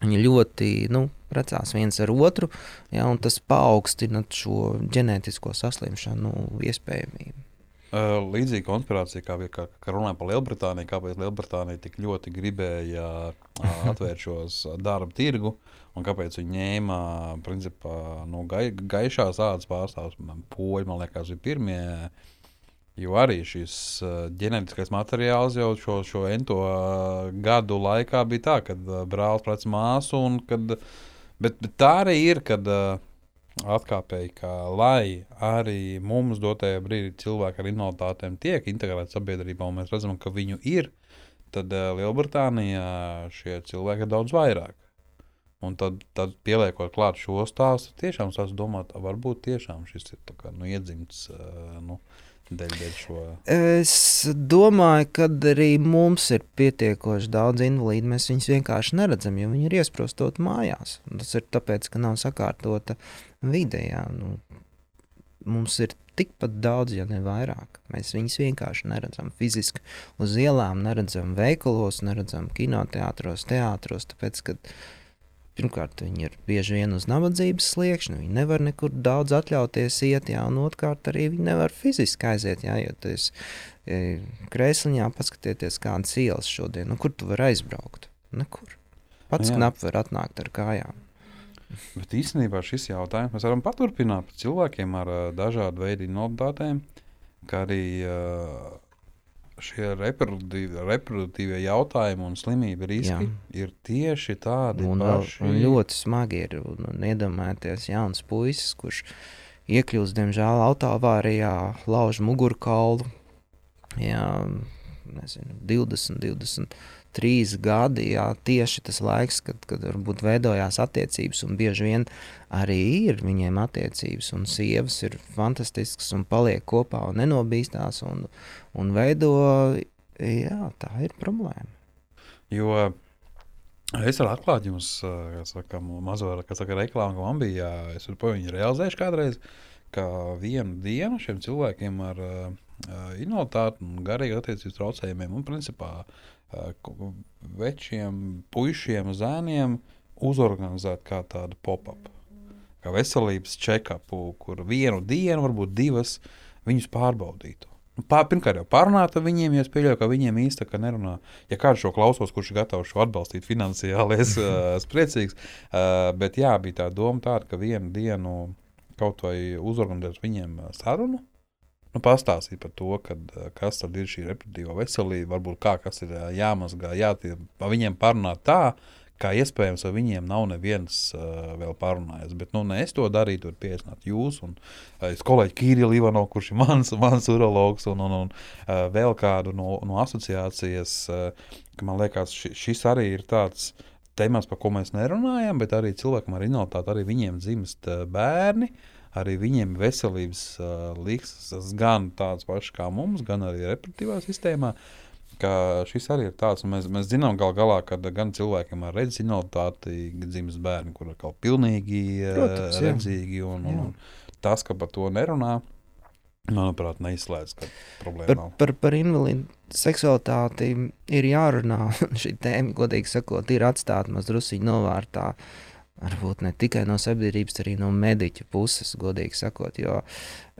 Viņi ļoti nu, precās viens ar otru, ja, un tas paaugstina šo ģenētisko saslimšanu iespējamību. Uh, līdzīga konspirācija, kā, kā, kā runājot par Lielbritāniju, kāpēc Lielbritānija tik ļoti gribēja uh, atvērt šos darba tirgu un kāpēc viņi ņēma principā, no nu, gai, gaišās ādas pārstāvjus. Poļi, man liekas, bija pirmie. Jo arī šis uh, ģenētiskais materiāls jau šo, šo ento gadu laikā bija tā, ka uh, brālis prec māsu. Kad, bet, bet tā arī ir, kad atkāpēji, ka lai arī mums dotajā brīdī cilvēki ar invaliditātēm tiek integrēti sabiedrībā, un mēs redzam, ka viņu ir, tad uh, Lielbritānijā šie cilvēki ir daudz vairāk. Un tad, tad pieliekot klāt šo stāstu, tiešām sāc domāt, varbūt tiešām šis ir kā, nu, iedzimts. Uh, nu, Dēļ, dēļ šo... Es domāju, ka arī mums ir pietiekoši daudz invalīdu. Mēs viņus vienkārši neredzam, jo viņi ir iesprostot mājās. Tas ir tāpēc, ka nav sakārtota vide. Nu, mums ir tikpat daudz, ja ne vairāk. Mēs viņus vienkārši neredzam fiziski uz ielām, neredzam veikalos, neredzam kinoteātros, teātros. Tāpēc, kad, uh, Pirmkārt, viņi ir bieži vien uz nabadzības sliekšņa, viņi nevar nekur daudz atļauties iet, jā, un otrkārt arī viņi nevar fiziski aiziet, jā, jo tas e, krēsliņā paskatieties kādas ielas šodien, nu, kur tu vari aizbraukt? Nekur. Pats knap var atnākt ar kājām. Bet īstenībā šis jautājums mēs varam paturpināt par cilvēkiem ar uh, dažādu veidu invaliditātēm, kā arī uh, šie reproduktīvie, jautājumi un slimību riski Jā. ir tieši tādi un, paši. Un ļoti smagi ir. Un, un iedomājieties, jauns puisis, kurš iekļūst, diemžēl, autoavārijā, lauž mugurkaulu. Jā, nezinu, 20, 20 trīs gadi, jā, tieši tas laiks, kad, kad varbūt veidojās attiecības, un bieži vien arī ir viņiem attiecības, un sievas ir fantastiskas un paliek kopā un nenobīstās un, un veido, jā, tā ir problēma. Jo es varu atklāt jums, kā saka, mazo, kā saka, reklāmu, ka man bija, es varu viņu realizējuši kādreiz, ka vienu dienu šiem cilvēkiem ar uh, invaliditāti un garīgu attiecību traucējumiem un principā uh, večiem, puišiem, zēniem uzorganizēt kā tādu pop-up, kā veselības check-upu, kur vienu dienu, varbūt divas, viņus pārbaudītu. Nu, pār, pirmkārt, jau pārunāt ar viņiem, jo es pieļauju, ka viņiem īstenībā nerunā. Ja kāds šo klausos, kurš ir gatavs šo atbalstīt finansiāli, es esmu priecīgs. Uh, bet jā, bija tā doma tāda, ka vienu dienu kaut vai uzorganizēt viņiem sarunu, nu, pastāstīt par to, kad, eh, kas ir šī reproduktīvā veselība, varbūt kā kas ir eh, jāmazgā, jātie, viņiem parunāt tā, kā iespējams, vai viņiem nav neviens uh, vēl parunājis. Bet nu, ne es to darīju, tur pieaicināt jūs un uh, kolēģi Kīriļu Ivano, kurš ir mans, mans urologs, un, un, un uh, vēl kādu no, no asociācijas, uh, man liekas, ši, šis arī ir tāds temats, par ko mēs nerunājam, bet arī cilvēkam ar invaliditāti, arī viņiem dzimst bērni. Uh, arī viņiem veselības uh, līkstas gan tādas pašas kā mums, gan arī reproduktīvā sistēmā. Šis arī ir tāds, mēs, mēs zinām, gal galā, ka gan cilvēkiem ar redzes invaliditāti dzimst bērni, kur ir pilnīgi Protams, redzīgi. Un, un, un tas, ka par to nerunā, manuprāt, neizslēdz problēmu. Par, par, par invalidu seksualitāti ir jārunā. Šī tēma, godīgi sakot, ir atstāta mazliet novārtā. Uh, varbūt ne tikai no sabiedrības, arī no mediķa puses, godīgi sakot. Jo,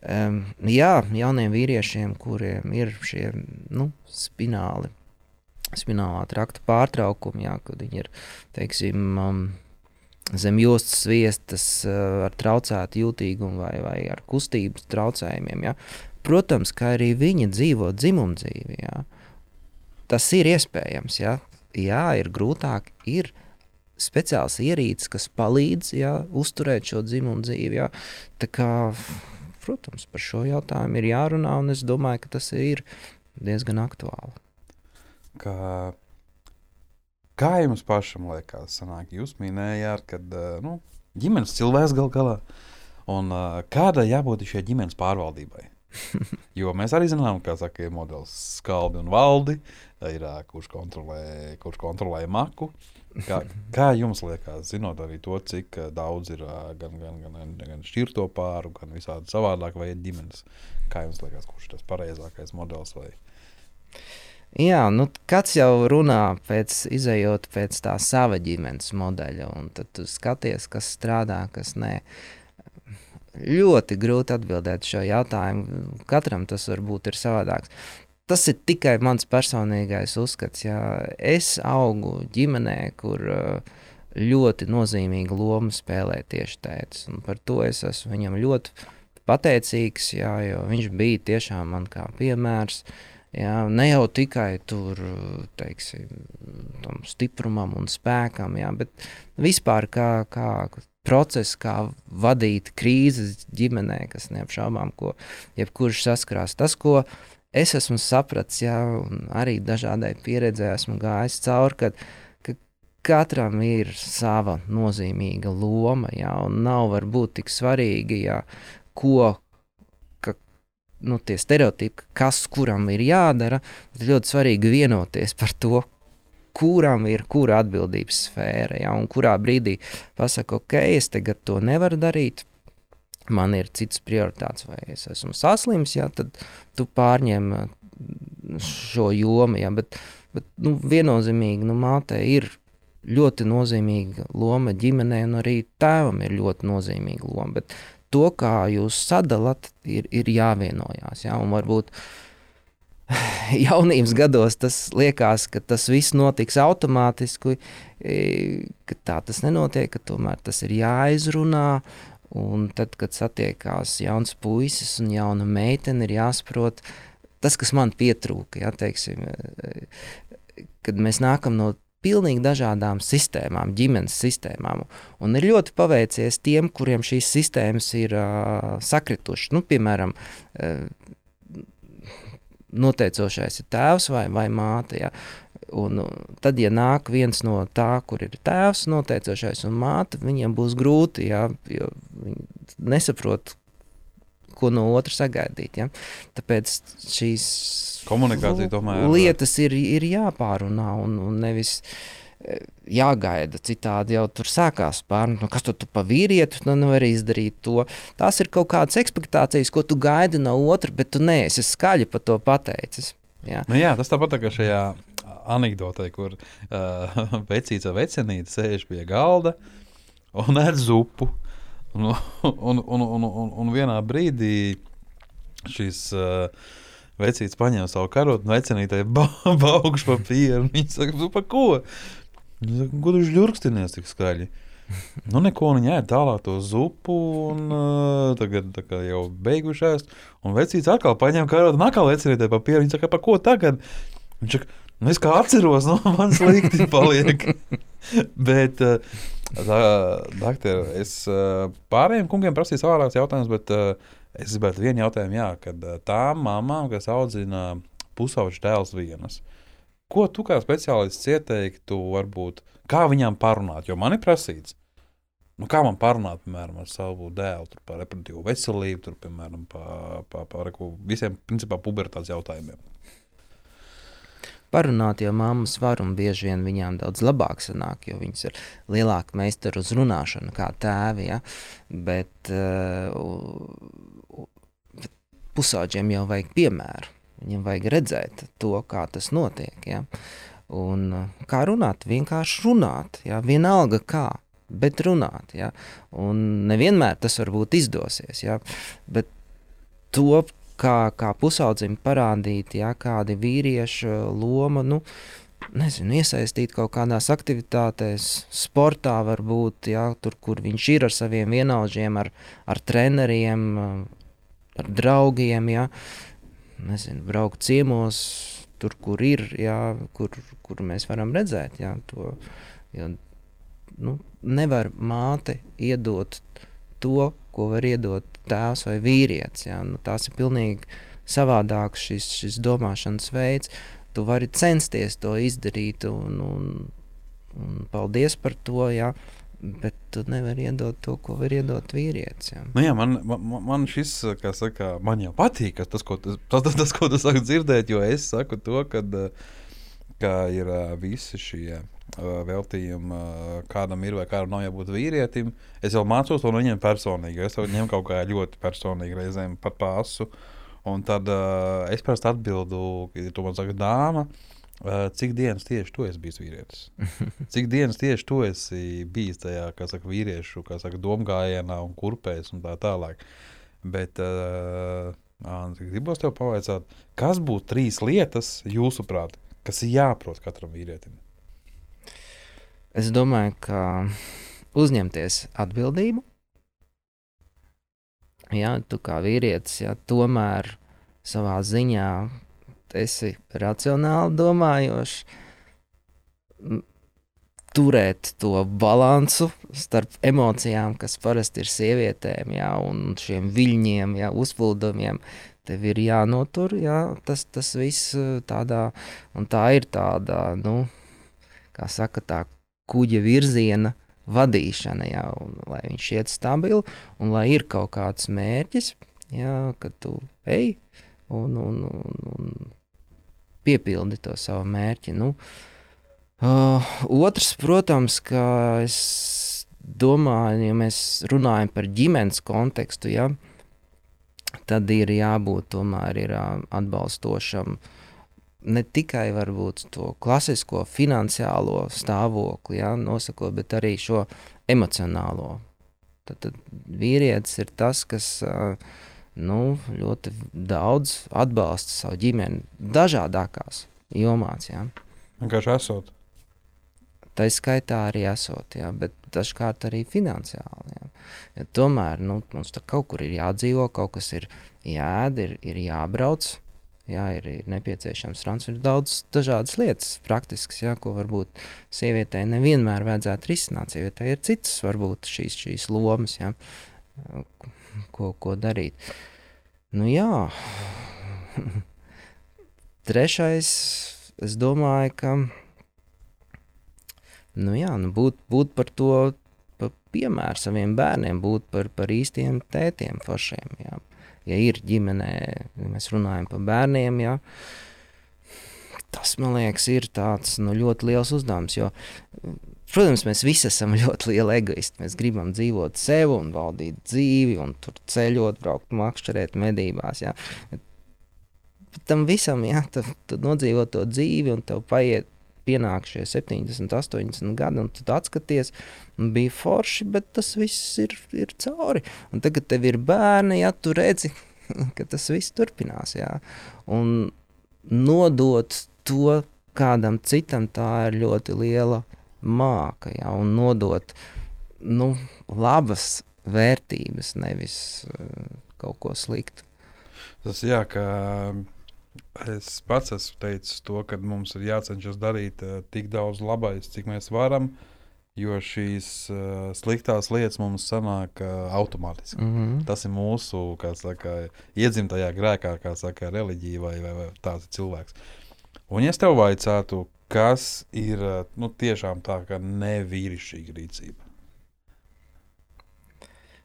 um, jā, jauniem vīriešiem, kuriem ir šie nu, spināli, spinālā trakta pārtraukumi, jā, kad viņi ir teiksim, um, zem jostas sviestas uh, ar traucētu jūtīgumu vai, vai ar kustības traucējumiem. Jā. Protams, ka arī viņi dzīvo dzimumdzīvi. Jā. Tas ir iespējams. Jā, jā ir grūtāk. Ir speciāls ierīces, kas palīdz jā, uzturēt šo dzimumu dzīvi. Jā. Tā kā, protams, par šo jautājumu ir jārunā, un es domāju, ka tas ir diezgan aktuāli. Kā Kā jums pašam liekas, sanāk, jūs minējāt, ka nu, ģimenes cilvēks gal galā, un kādai jābūt šai ģimenes pārvaldībai? jo mēs arī zinām, ka saka, ir modelis skaldi un valdi, ir kurš kontrolē, kurš kontrolē maku. Kā, kā jums liekas, zinot arī to, cik daudz ir gan, gan, gan, gan šķirto pāru, gan visādi savādāk veidu ģimenes? Kā jums liekas, kurš ir tas pareizākais modelis? Vai? Jā, nu, kāds jau runā pēc izējot pēc tā sava ģimenes modeļa, un tad tu skaties, kas strādā, kas nē. Ļoti grūti atbildēt šo jautājumu. Katram tas varbūt ir savādāks. Tas ir tikai mans personīgais uzskats. Jā. Es augu ģimenē, kur ļoti nozīmīgu lomu spēlē tieši tēvs. Par to es esmu viņam ļoti pateicīgs, jā, jo viņš bija tiešām man kā piemērs. Uh, Jā, ne jau tikai tur, teiksim, tam stiprumam un spēkam, jā, bet vispār kā, kā process, kā vadīt krīzes ģimenē, kas neapšaubām, ko jebkurš saskarās. Tas, ko es esmu sapratis, un arī dažādai pieredzē esmu gājis cauri, kad, ka katram ir sava nozīmīga loma, jā, un nav varbūt tik svarīgi, jā, ko nu, tie stereotipi, kas kuram ir jādara, ir ļoti svarīgi vienoties par to, kuram ir kura atbildības sfēra. Ja, un kurā brīdī pasakot, ok, es tagad to nevaru darīt. Man ir cits prioritāts, vai es esmu saslims, ja, tad tu pārņem šo jomu. Ja, bet, bet nu, viennozīmīgi nu, mātei ir ļoti nozīmīga loma ģimenē, un arī tēvam ir ļoti nozīmīga loma. Bet to, kā jūs sadalāt, ir, ir jāvienojās. Ja? Un varbūt jaunības gados tas liekas, ka tas viss notiks automātiski, e, ka tā tas nenotiek, ka tomēr tas ir jāizrunā. Un tad, kad satiekās jauns puisis un jauna meitene, ir jāsaprot tas, kas man pietrūka. Ja, teiksim, kad mēs nākam no pilnīgi dažādām sistēmām, ģimenes sistēmām. Un ir ļoti paveicies tiem, kuriem šīs sistēmas ir uh, sakritušas. Nu, piemēram, uh, noteicošais ir tēvs vai, vai māte. Ja? Un tad, ja nāk viens no tā, kur ir tēvs, noteicošais un māte, viņiem būs grūti, ja, jo viņi nesaprot, ko no otra sagaidīt. Ja? Tāpēc šīs tomēr lietas ir, ir jāpārunā un, un nevis e, jāgaida. Citādi jau tur sākās pārunāt, nu, kas tu, tu pa vīrieti nu, nevari izdarīt to. Tās ir kaut kādas expectācijas, ko tu gaidi no otra, bet tu neesi skaļi par to pateicis. Jā. Nu, jā, tas tāpat tā kā šajā anekdotē, kur uh, vecīts vai vecenīte sēž pie galda un ēd zupu. Un, un, un, un, un, un vienā brīdī šis uh, vecīts paņēma savu karotu un vecinītai ba baugšu papīru. Viņa saka, nu pa ko? Viņa saka, ko tu žļurkstinies tik skaļi? Nu, neko viņa ēd tālāk to zupu, un uh, tagad jau beigušās. Un vecīts atkal paņēma karotu un atkal vecinītai papīru. Viņa saka, pa ko tagad? Viņš saka, nu es kā atceros, nu man slikti paliek. Bet, uh, tā, doktor, es uh, pārējiem kungiem prasīju savādākus jautājumus, bet uh, Es gribētu vienu jautājumu, jā, kad tām mamām, kas audzina pusauģu dēlus vienas, ko tu kā speciālists ieteiktu, varbūt, kā viņām parunāt? Jo man ir prasīts, nu, kā man parunāt, piemēram, ar savu dēlu par reproduktīvu veselību, tur, piemēram, par pa, pa, pa, visiem, principā, pubertātes jautājumiem parunāt, jo mammas var un bieži vien viņām daudz labāk sanāk, jo viņas ir lielāka meistara uz runāšanu kā tēvi. Ja? Bet uh, pusauģiem jau vajag piemēru. Viņam vajag redzēt to, kā tas notiek. Ja? Un, uh, kā runāt? Vienkārši runāt. Ja? Vienalga kā, bet runāt. Ja? Un nevienmēr tas varbūt izdosies. Ja? Bet to kā, kā pusaudzim parādīt, ja, kāda ir vīrieša loma. Nu, Nezinu, iesaistīt kaut kādās aktivitātēs, sportā, varbūt ja, tur, kur viņš ir ar saviem vienaudžiem, ar, ar treneriem, ar draugiem. Ja. Nezinu, braukt ciemos, tur, kur ir, ja, kur, kur mēs varam redzēt ja, to. Jo, nu, nevar māte iedot to, ko var iedot tēvs vai vīrietis. Ja? Nu, tās ir pilnīgi savādāks šis, šis domāšanas veids. Tu vari censties to izdarīt, un, un un paldies par to. Jā. Bet tu nevari iedot to, ko var iedot vīrietis. Jā. Nu jā, man, man, man šis, kā saka, man jau patīk, tas, ko tu, tas, tas, tas, ko tu saki dzirdēt, jo es saku to, kad, ka ir visi šie veltījumi, kādam ir vai kādam nav jābūt vīrietim. Es jau mācos to no viņiem personīgi. Es to ņemu kaut kā ļoti personīgi, reizēm pat pasu. Un tad uh, es parasti atbildu, ja tu man saki, dāma, uh, cik dienas tieši tu esi bijis vīrietis? Cik dienas tieši tu esi bijis tajā, kā saka, vīriešu kā saka, domgājienā un kurpēs un tā tālāk. Bet uh, gribos tev pavaicāt, kas būtu trīs lietas, jūsuprāt, kas ir jāprot katram vīrietim? Es domāju, ka uzņemties atbildību. Jā, tu kā vīrietis, jā, tomēr savā ziņā esi racionāli domājošs, turēt to balansu starp emocijām, kas parasti ir sievietēm, jā, un šiem viļņiem, jā, uzplūdumiem. Tev ir jānotur jā, tas, tas viss tādā, un tā ir tāda, nu, kā saka, tā kuģa virziena vadīšana, jā, un, lai viņš iet stabili un lai ir kaut kāds mērķis, jā, kad tu ej un, un, un, un piepildi to savu mērķi. Nu, uh, otrs, protams, ka es domāju, ja mēs runājam par ģimenes kontekstu, ja, tad ir jābūt tomēr ir, uh, atbalstošam uh, ne tikai varbūt to klasisko finansiālo stāvokli, ja, nosakot, bet arī šo emocionālo. Tad, tad vīrietis ir tas, kas nu, ļoti daudz atbalsta savu ģimeni dažādākās jomās. Ja. Vienkārši esot. Tā ir skaitā arī esot, ja, bet dažkārt arī finansiāli. Ja. Ja tomēr nu, mums kaut kur ir jādzīvo, kaut kas ir jādara, ir, ir jābrauc jā, ir, nepieciešams transfers. Ir daudz dažādas lietas, praktiskas, jā, ko varbūt sievietei nevienmēr vajadzētu risināt. Sievietei ir citas, varbūt šīs, šīs lomas, jā, ko, ko darīt. Nu, jā. Trešais, es domāju, ka nu, jā, nu, būt, būt par to pa piemēru saviem bērniem, būt par, par īstiem tētiem, foršiem. Jā ja ir ģimenē, ja mēs runājam par bērniem, ja, tas man liekas, ir tāds nu, ļoti liels uzdevums. Jo, protams, mēs visi esam ļoti lieli egoisti. Mēs gribam dzīvot sev un valdīt dzīvi, un tur ceļot, braukt, makšķerēt medībās. Ja. Bet tam visam, ja tu, nodzīvo to dzīvi, un tev paiet pienāk šie 70, 80 gadi, un tu atskaties, bija forši, bet tas viss ir, ir cauri. Un tagad tev ir bērni, ja tu redzi, ka tas viss turpinās. Jā. Un nodot to kādam citam, tā ir ļoti liela māka. Jā, un nodot nu, labas vērtības, nevis uh, kaut ko sliktu. Tas jā, ka Es pats esmu teicis to, ka mums ir jācenšas darīt uh, tik daudz labais, cik mēs varam, jo šīs uh, sliktās lietas mums sanāk uh, automātiski. Mm -hmm. Tas ir mūsu saka, iedzimtajā grēkā, kā saka, reliģija vai, vai, vai tāds cilvēks. Un, ja es tev vaicātu, kas ir uh, nu, tiešām tā kā nevīrišķīga rīcība?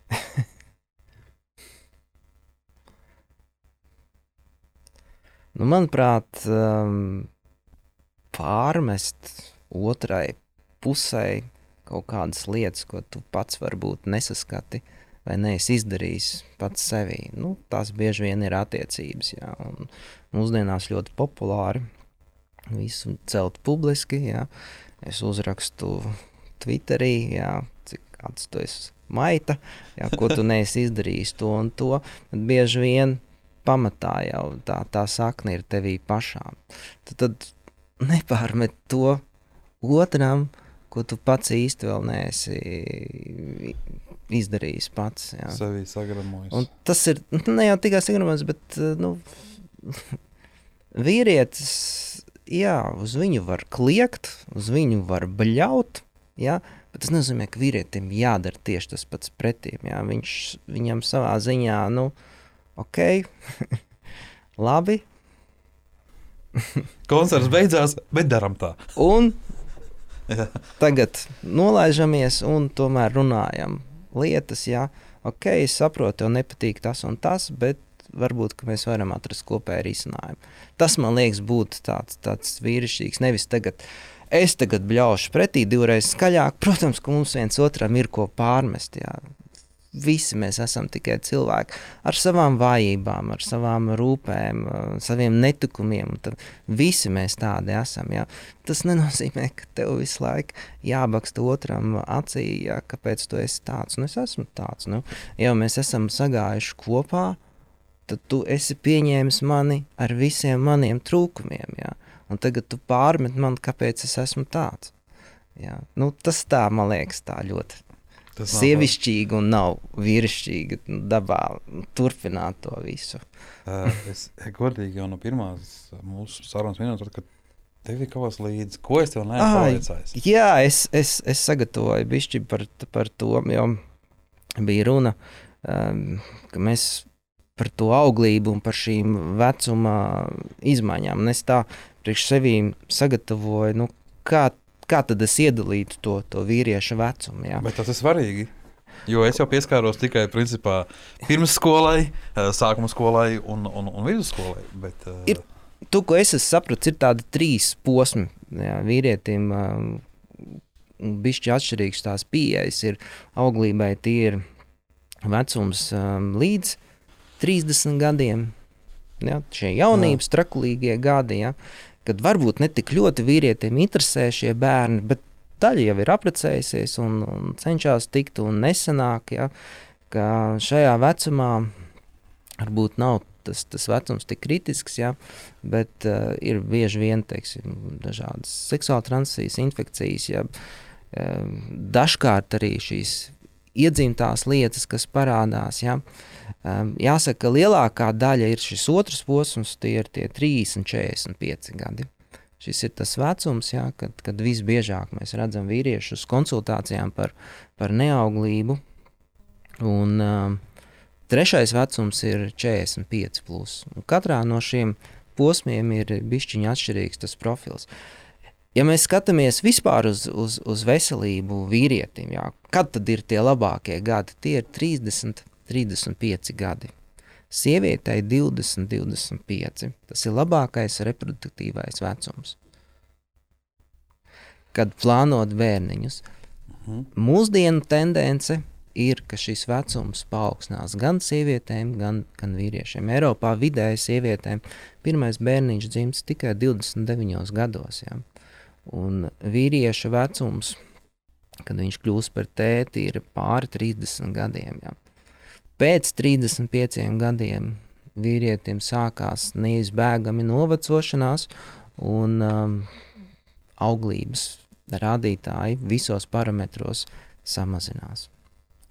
Nu, manuprāt, um, pārmest otrai pusē kaut kādas lietas, ko tu pats varbūt nesaskati vai neesi izdarījis pats sevī. Nu, tās bieži vien ir attiecības. Jā, un mūsdienās ļoti populāri visu celt publiski. Jā. Es uzrakstu Twitterī, jā, cik kāds tu esi maita, jā, ko tu neesi izdarījis to un to. Bet bieži vien pamatā jau tā, tā sakne ir tevī pašām. Tad, tad nepārmet to otram, ko tu pats īsti vēl neesi izdarījis pats. Jā. Sevī sagramojis. Un tas ir ne jau tikai sagramojis, bet nu, vīrietis, jā, uz viņu var kliegt, uz viņu var bļaut, jā, bet tas nozīmē, ka vīrietim jādara tieši tas pats pretīm. Jā. Viņš viņam savā ziņā, nu, ok, labi. Koncerts beidzās, bet darām tā. un. Tagad nolaižamies un tomēr runājam lietas, jā, ok, es saprotu, tev nepatīk tas un tas, bet varbūt mēs varam atrast kopēju risinājumu. Tas man liekas, būtu tāds, tāds vīrišķīgs. Nevis tagad, es tagad bļaušu pretī divreiz skaļāk. Protams, ka mums viens otram ir ko pārmest. Jā. Visi mēs esam tikai cilvēki ar savām vājībām, ar savām rūpēm, saviem netikumiem. Tad visi mēs tādi esam. Jā. Tas nenozīmē, ka tev visu laiku jābaksta otram acī, jā, kāpēc tu esi tāds. Nu, es esmu tāds. Nu, jau mēs esam sagājuši kopā, tad tu esi pieņēmis mani ar visiem maniem trūkumiem. Jā. Un tagad tu pārmet man, kāpēc es esmu tāds. Jā. Nu, tas tā, man liekas, tā ļoti tas sievišķīgi un nav vīrišķīgi dabā turpināt to visu. uh, es godīgi jau no pirmās mūsu sarunas minēju, ka tev ir kaut kas līdzi. Ko es tev pavaicājis? Jā, es, es, es sagatavoju bišķi par, par to, jo bija runa, um, ka mēs par to auglību un par šīm vecuma izmaiņām. Un es tā priekš sevi sagatavoju, nu, kā, kā tad es iedalītu to, to vīriešu vecumu. Jā. Bet tas ir svarīgi. Jo es jau pieskāros tikai principā, pirmsskolai, eh, sākuma skolai un, un, un vidusskolai. Bet, uh... ir, tu, ko es sapratu, ir tādi trīs posmi jā, vīrietim. Bišķi atšķirīgs tās pieejas ir auglībai, tie ir vecums um, līdz 30 gadiem. Ja, šie jaunības, trakulīgie gadi, ja, kad varbūt ne tik ļoti vīrietim interesē šie bērni, bet daļa jau ir apprecējusies un, un cenšas tikt un nesanāk. Ja, ka šajā vecumā varbūt nav tas, tas vecums tik kritisks, ja, bet uh, ir bieži vien teiksim, dažādas seksuāla transmisijas, infekcijas. Ja, uh, dažkārt arī šīs iedzimtās lietas, kas parādās. Ja, uh, Um, jāsaka, ka lielākā daļa ir šis otrs posms, tie ir tie 30 un 45 gadi. Šis ir tas vecums, jā, kad, kad visbiežāk mēs redzam vīriešus konsultācijām par, par neauglību. Un, um, trešais vecums ir 45. Plus. Un katrā no šiem posmiem ir bišķiņa atšķirīgs tas profils. Ja mēs skatāmies vispār uz, uz, uz veselību vīrietim, jā, kad tad ir tie labākie gadi? Tie ir 30, 35 gadi. Sievietei 20, 25. Tas ir labākais reproduktīvais vecums. Kad plānot bērniņus, mhm. mūsdienu tendence ir, ka šis vecums paaugstinās gan sievietēm, gan, gan vīriešiem. Eiropā vidēji sievietēm pirmais bērniņš dzimst tikai 29 gados. Ja? Un vīrieša vecums, kad viņš kļūst par tēti, ir pāri 30 gadiem. Ja? Pēc 35 gadiem vīrietim sākās neizbēgami novecošanās un um, auglības rādītāji visos parametros samazinās.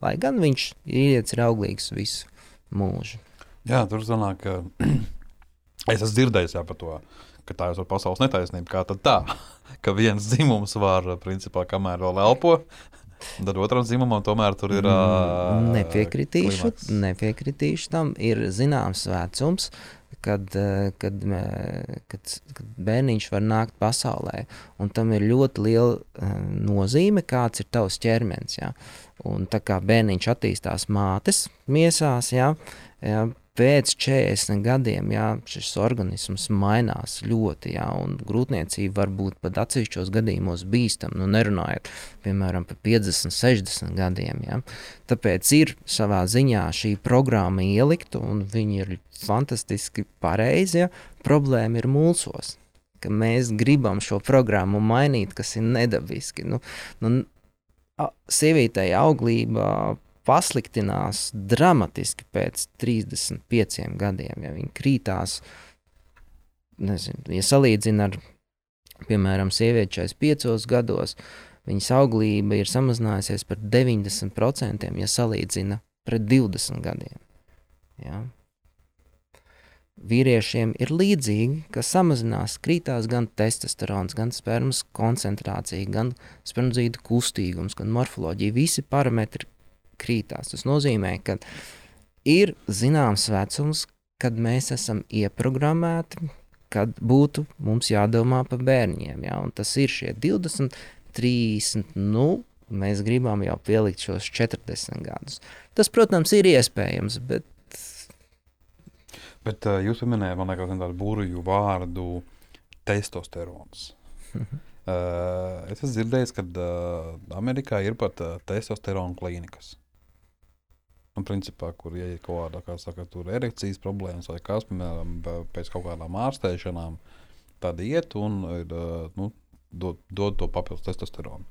Lai gan viņš ir auglīgs visu mūžu. Jā, tur sanāk, ka es esmu dzirdējis jā, par to, ka tā ir pasaules netaisnība. Kā tad tā, ka viens dzimums var, principā, kamēr vēl elpo, Tad otram dzimumam tomēr tur ir. Uh, nepiekritīšu, klimats. nepiekritīšu tam. Ir zināms vecums, kad, kad, kad, kad bērniņš var nākt pasaulē. Un tam ir ļoti liela nozīme, kāds ir tavs ķermenis. Ja? Un tā kā bērniņš attīstās mātes miesās, ja, ja, pēc 40 gadiem jā, šis organisms mainās ļoti, jā, un grūtniecība var būt pat atsevišķos gadījumos bīstama. Nu, nerunājot piemēram par 50, 60 gadiem. Jā. Tāpēc ir savā ziņā šī programma ielikta, un viņi ir fantastiski pareizi. Ja. Problēma ir mūsos. Mēs gribam šo programmu mainīt, kas ir nedabiski. Nu, nu, sievietei auglība pasliktinās dramatiski pēc 35 gadiem. Ja viņi krītās, nezinu, ja salīdzina ar, piemēram, sievieti 45 gados, viņas auglība ir samazinājusies par 90%, ja salīdzina pret 20 gadiem. Ja? Vīriešiem ir līdzīgi, ka samazinās, krītās gan testosterons, gan spermas koncentrācija, gan spermzīdu kustīgums, gan morfoloģija. Visi parametri krītās. Tas nozīmē, ka ir zināms vecums, kad mēs esam ieprogrammēti, kad būtu mums jādomā par bērniem. Ja? Un tas ir šie 20, 30. Nu, mēs gribam jau pielikt šos 40 gadus. Tas, protams, ir iespējams, bet Bet uh, jūs pieminējāt, man liekas, tādu burbuļu vārdu testosterons. uh, es esmu dzirdējis, ka uh, Amerikā ir pat uh, testosterona klīnikas. Nu, principā, kur ja ir kaut kāda, kā saka, erekcijas problēmas vai kas, piemēram, pēc kaut kādām ārstēšanām, tad iet un ir, nu, dod, dod to papildus testosteronu.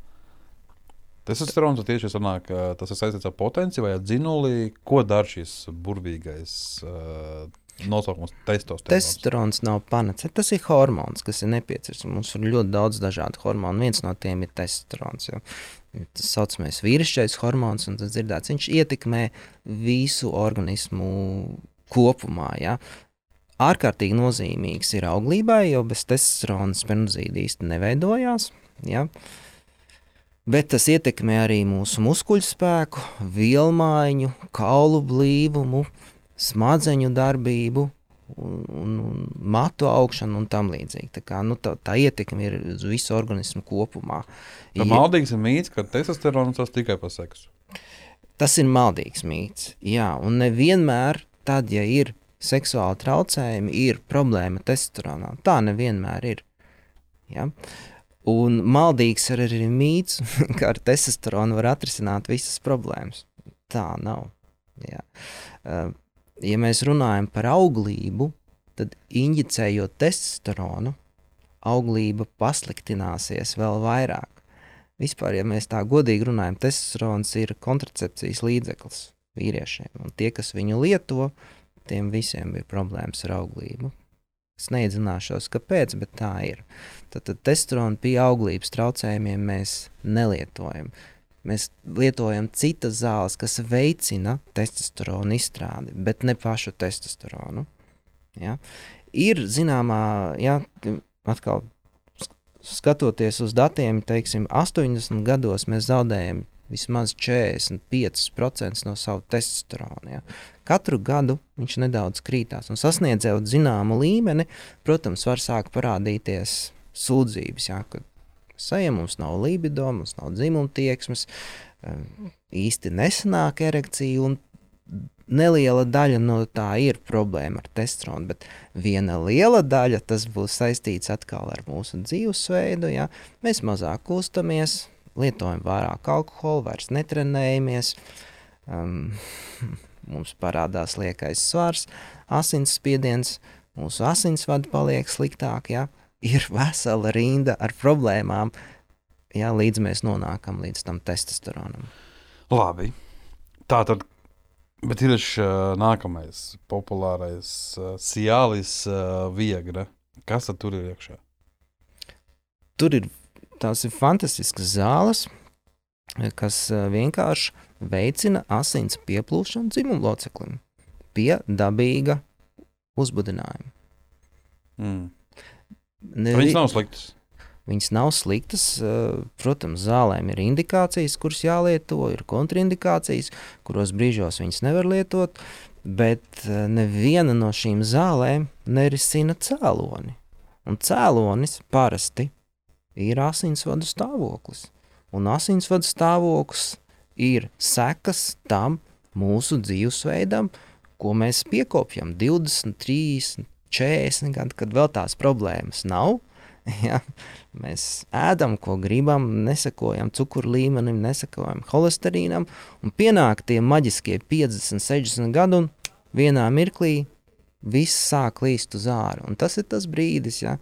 Testosterons tieši sanāk, tas ir saistīts ar potenciālu vai dzinuli, ko dara šis burvīgais uh, nosaukums testosterons. testosterons nav panacē. Tas ir hormons, kas ir nepieciešams. Mums ir ļoti daudz dažādu hormonu. Viens no tiem ir testosterons. Jo. Tas saucamais vīrišķais hormons, un tas dzirdēts, viņš ietekmē visu organismu kopumā. Ja? Ārkārtīgi nozīmīgs ir auglībai, jo bez testosterona spermzīda īsti neveidojās. Ja? Bet tas ietekmē arī mūsu muskuļu spēku, vielmaiņu, kaulu blīvumu, smadzeņu darbību, un, un, un matu augšanu un tam līdzīgi. Tā, kā, nu, tā, tā ietekme ir uz visu organismu kopumā. Tā maldīgs ir mīts, ka testosterons tas tikai par seksu. Tas ir maldīgs mīts. Jā, un nevienmēr tad, ja ir seksuāli traucējumi, ir problēma testosteronā. Tā nevienmēr ir. Ja? Un maldīgs ir arī mīts, ka ar testosteronu var atrisināt visas problēmas. Tā nav. Jā. Uh, Ja mēs runājam par auglību, tad injicējot testosteronu, auglība pasliktināsies vēl vairāk. Vispār, ja mēs tā godīgi runājam, testosterons ir kontracepcijas līdzeklis vīriešiem. Un tie, kas viņu lieto, tiem visiem ir problēmas ar auglību. Es neiedzināšos, kāpēc, bet tā ir. Tad, tad testosteronu pie auglības traucējumiem mēs nelietojam. Mēs lietojam citas zāles, kas veicina testosteronu izstrādi, bet ne pašu testosteronu. Ja? Ir zināmā, ja, atkal sk- skatoties uz datiem, teiksim, 80 gados mēs zaudējam vismaz 45% no sava testosterona. Ja. Katru gadu viņš nedaudz krītās un sasniedzot zināmu līmeni, protams, var sākt parādīties sūdzības, ja, kad sajam mums nav libido, mums nav dzimuma tieksmes, īsti nesanāk erekcija un neliela daļa no tā ir problēma ar testosteronu, bet viena liela daļa tas būs saistīts atkal ar mūsu dzīvesveidu. Ja? Mēs mazāk kustamies, lietojam vairāk alkohola, vairs netrenējamies. Um, mums parādās liekais svars, asinsspiediens, mūsu asinsvadi paliek sliktāk. Ja? Ir vesela rinda ar problēmām, ja? līdz mēs nonākam līdz tam testosteronam. Labi. Tā tad, bet ir šis nākamais populārais uh, Cialis uh, Viegra. Kas tad tur ir iekšā? Tur ir tās ir fantastiskas zāles, kas eh, vienkārši veicina asins pieplūšanu dzimumu loceklim pie dabīga uzbudinājuma. Mm. Ne, Viņas nav sliktas. Viņas nav sliktas. eh, Protams, zālēm ir indikācijas, kuras jālieto, ir kontraindikācijas, kuros brīžos viņas nevar lietot. Bet eh, neviena no šīm zālēm nerisina cēloni. Un cēlonis parasti ir asinsvadu stāvoklis. Un asinsvadu stāvoklis ir sekas tam mūsu dzīvesveidam, ko mēs piekopjam 20, 30, 40 gadu, kad vēl tās problēmas nav. Ja, mēs ēdam, ko gribam, nesakojam cukuru līmenim, nesakojam holesterīnam, un pienāk tie maģiskie 50, 60 gadi, un vienā mirklī viss sāk līst uz ārā. Tas ir tas brīdis, ja,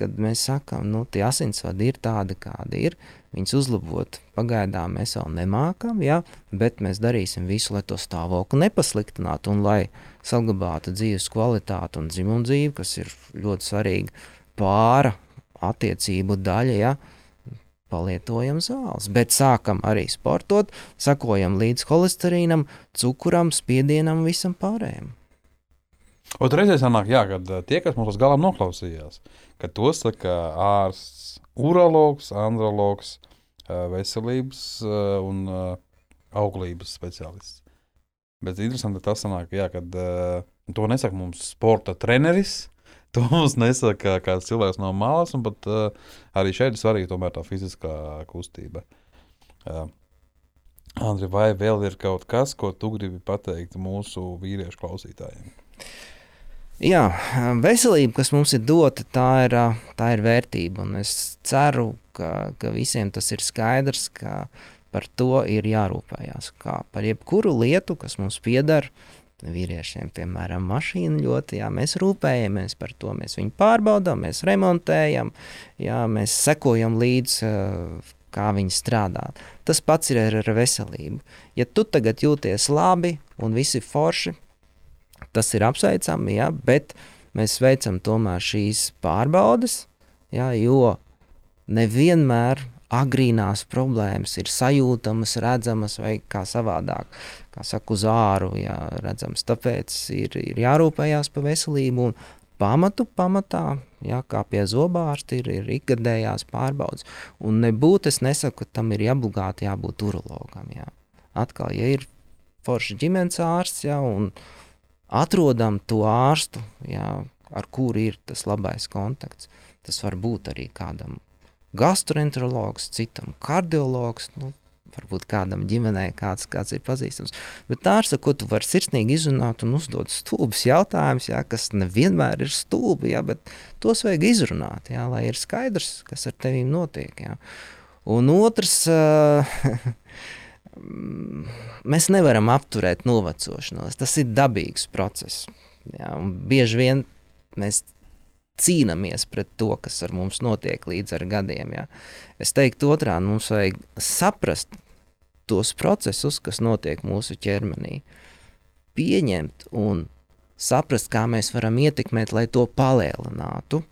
kad mēs sakām, nu, tie asinsvadi ir tādi, kādi ir. Viņus uzlabot pagaidām mēs vēl nemākam, ja, bet mēs darīsim visu, lai to stāvokli nepasliktinātu un lai saglabātu dzīves kvalitāti un dzimumu dzīvi, kas ir ļoti svarīga pāra attiecību daļa. Ja, palietojam zāles, bet sākam arī sportot, sakojam līdz holesterīnam, cukuram, spiedienam, visam pārējiem. Un reizē sanāk, jā, kad uh, tie, kas mums uz galām noklausījās, ka to saka ārsts, urologs, andrologs, veselības un auglības speciālists. Bet interesanti tas sanāk, jā, kad to nesaka mums sporta treneris, To mums nesaka kāds cilvēks no malas, un pat uh, arī šeit ir svarīga tā fiziskā kustība. Uh, Andri, vai vēl ir kaut kas, ko tu gribi pateikt mūsu vīriešu klausītājiem? Jā, veselība, kas mums ir dota, tā ir, tā ir vērtība. Un es ceru, ka, ka visiem tas ir skaidrs, ka par to ir jārūpējas. Kā par jebkuru lietu, kas mums pieder, vīriešiem, piemēram, mašīna ļoti, jā, mēs rūpējamies par to, mēs viņu pārbaudām, mēs remontējam, jā, mēs sekojam līdzi, kā viņi strādā. Tas pats ir ar veselību. Ja tu tagad jūties labi un visi forši, tas ir apsveicami, ja, bet mēs veicam tomēr šīs pārbaudes, ja, jo nevienmēr agrīnās problēmas ir sajūtamas, redzamas vai kā savādāk, kā saka, uz āru jā, redzams. Tāpēc ir, ir jārūpējās par veselību un pamatu pamatā, jā, kā pie zobārsta, ir, ir ikgadējās pārbaudas. Un nebūtu, es nesaku, ka tam ir jābūgāti jābūt urologam. Jā. Atkal, ja ir forši ģimenes ārsts, jā, un atrodam to ārstu, jā, ar kuru ir tas labais kontakts. Tas var būt arī kādam gastroenterologs, citam kardiologs. Nu, varbūt kādam ģimenē kāds, kāds ir pazīstams. Bet ārsta, ko tu vari sirsnīgi izrunāt un uzdot stulbus jautājumus, ja, kas nevienmēr ir stulbi, ja, bet tos vajag izrunāt, ja, lai ir skaidrs, kas ar tevi notiek. Ja. Un otrs, uh, mēs nevaram apturēt novecošanos. Tas ir dabīgs process. Jā, bieži vien mēs cīnāmies pret to, kas ar mums notiek līdz ar gadiem. Jā. Es teiktu, otrādi mums vajag saprast tos procesus, kas notiek mūsu ķermenī, pieņemt un saprast, kā mēs varam ietekmēt, lai to palielinātu,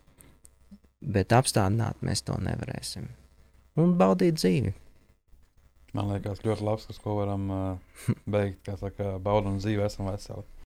bet apstādināt mēs to nevarēsim. Un baudīt dzīvi. Man liekas, ļoti labs, kas ko varam uh, beigt. Kā saka, baudam dzīvi, esam veseli.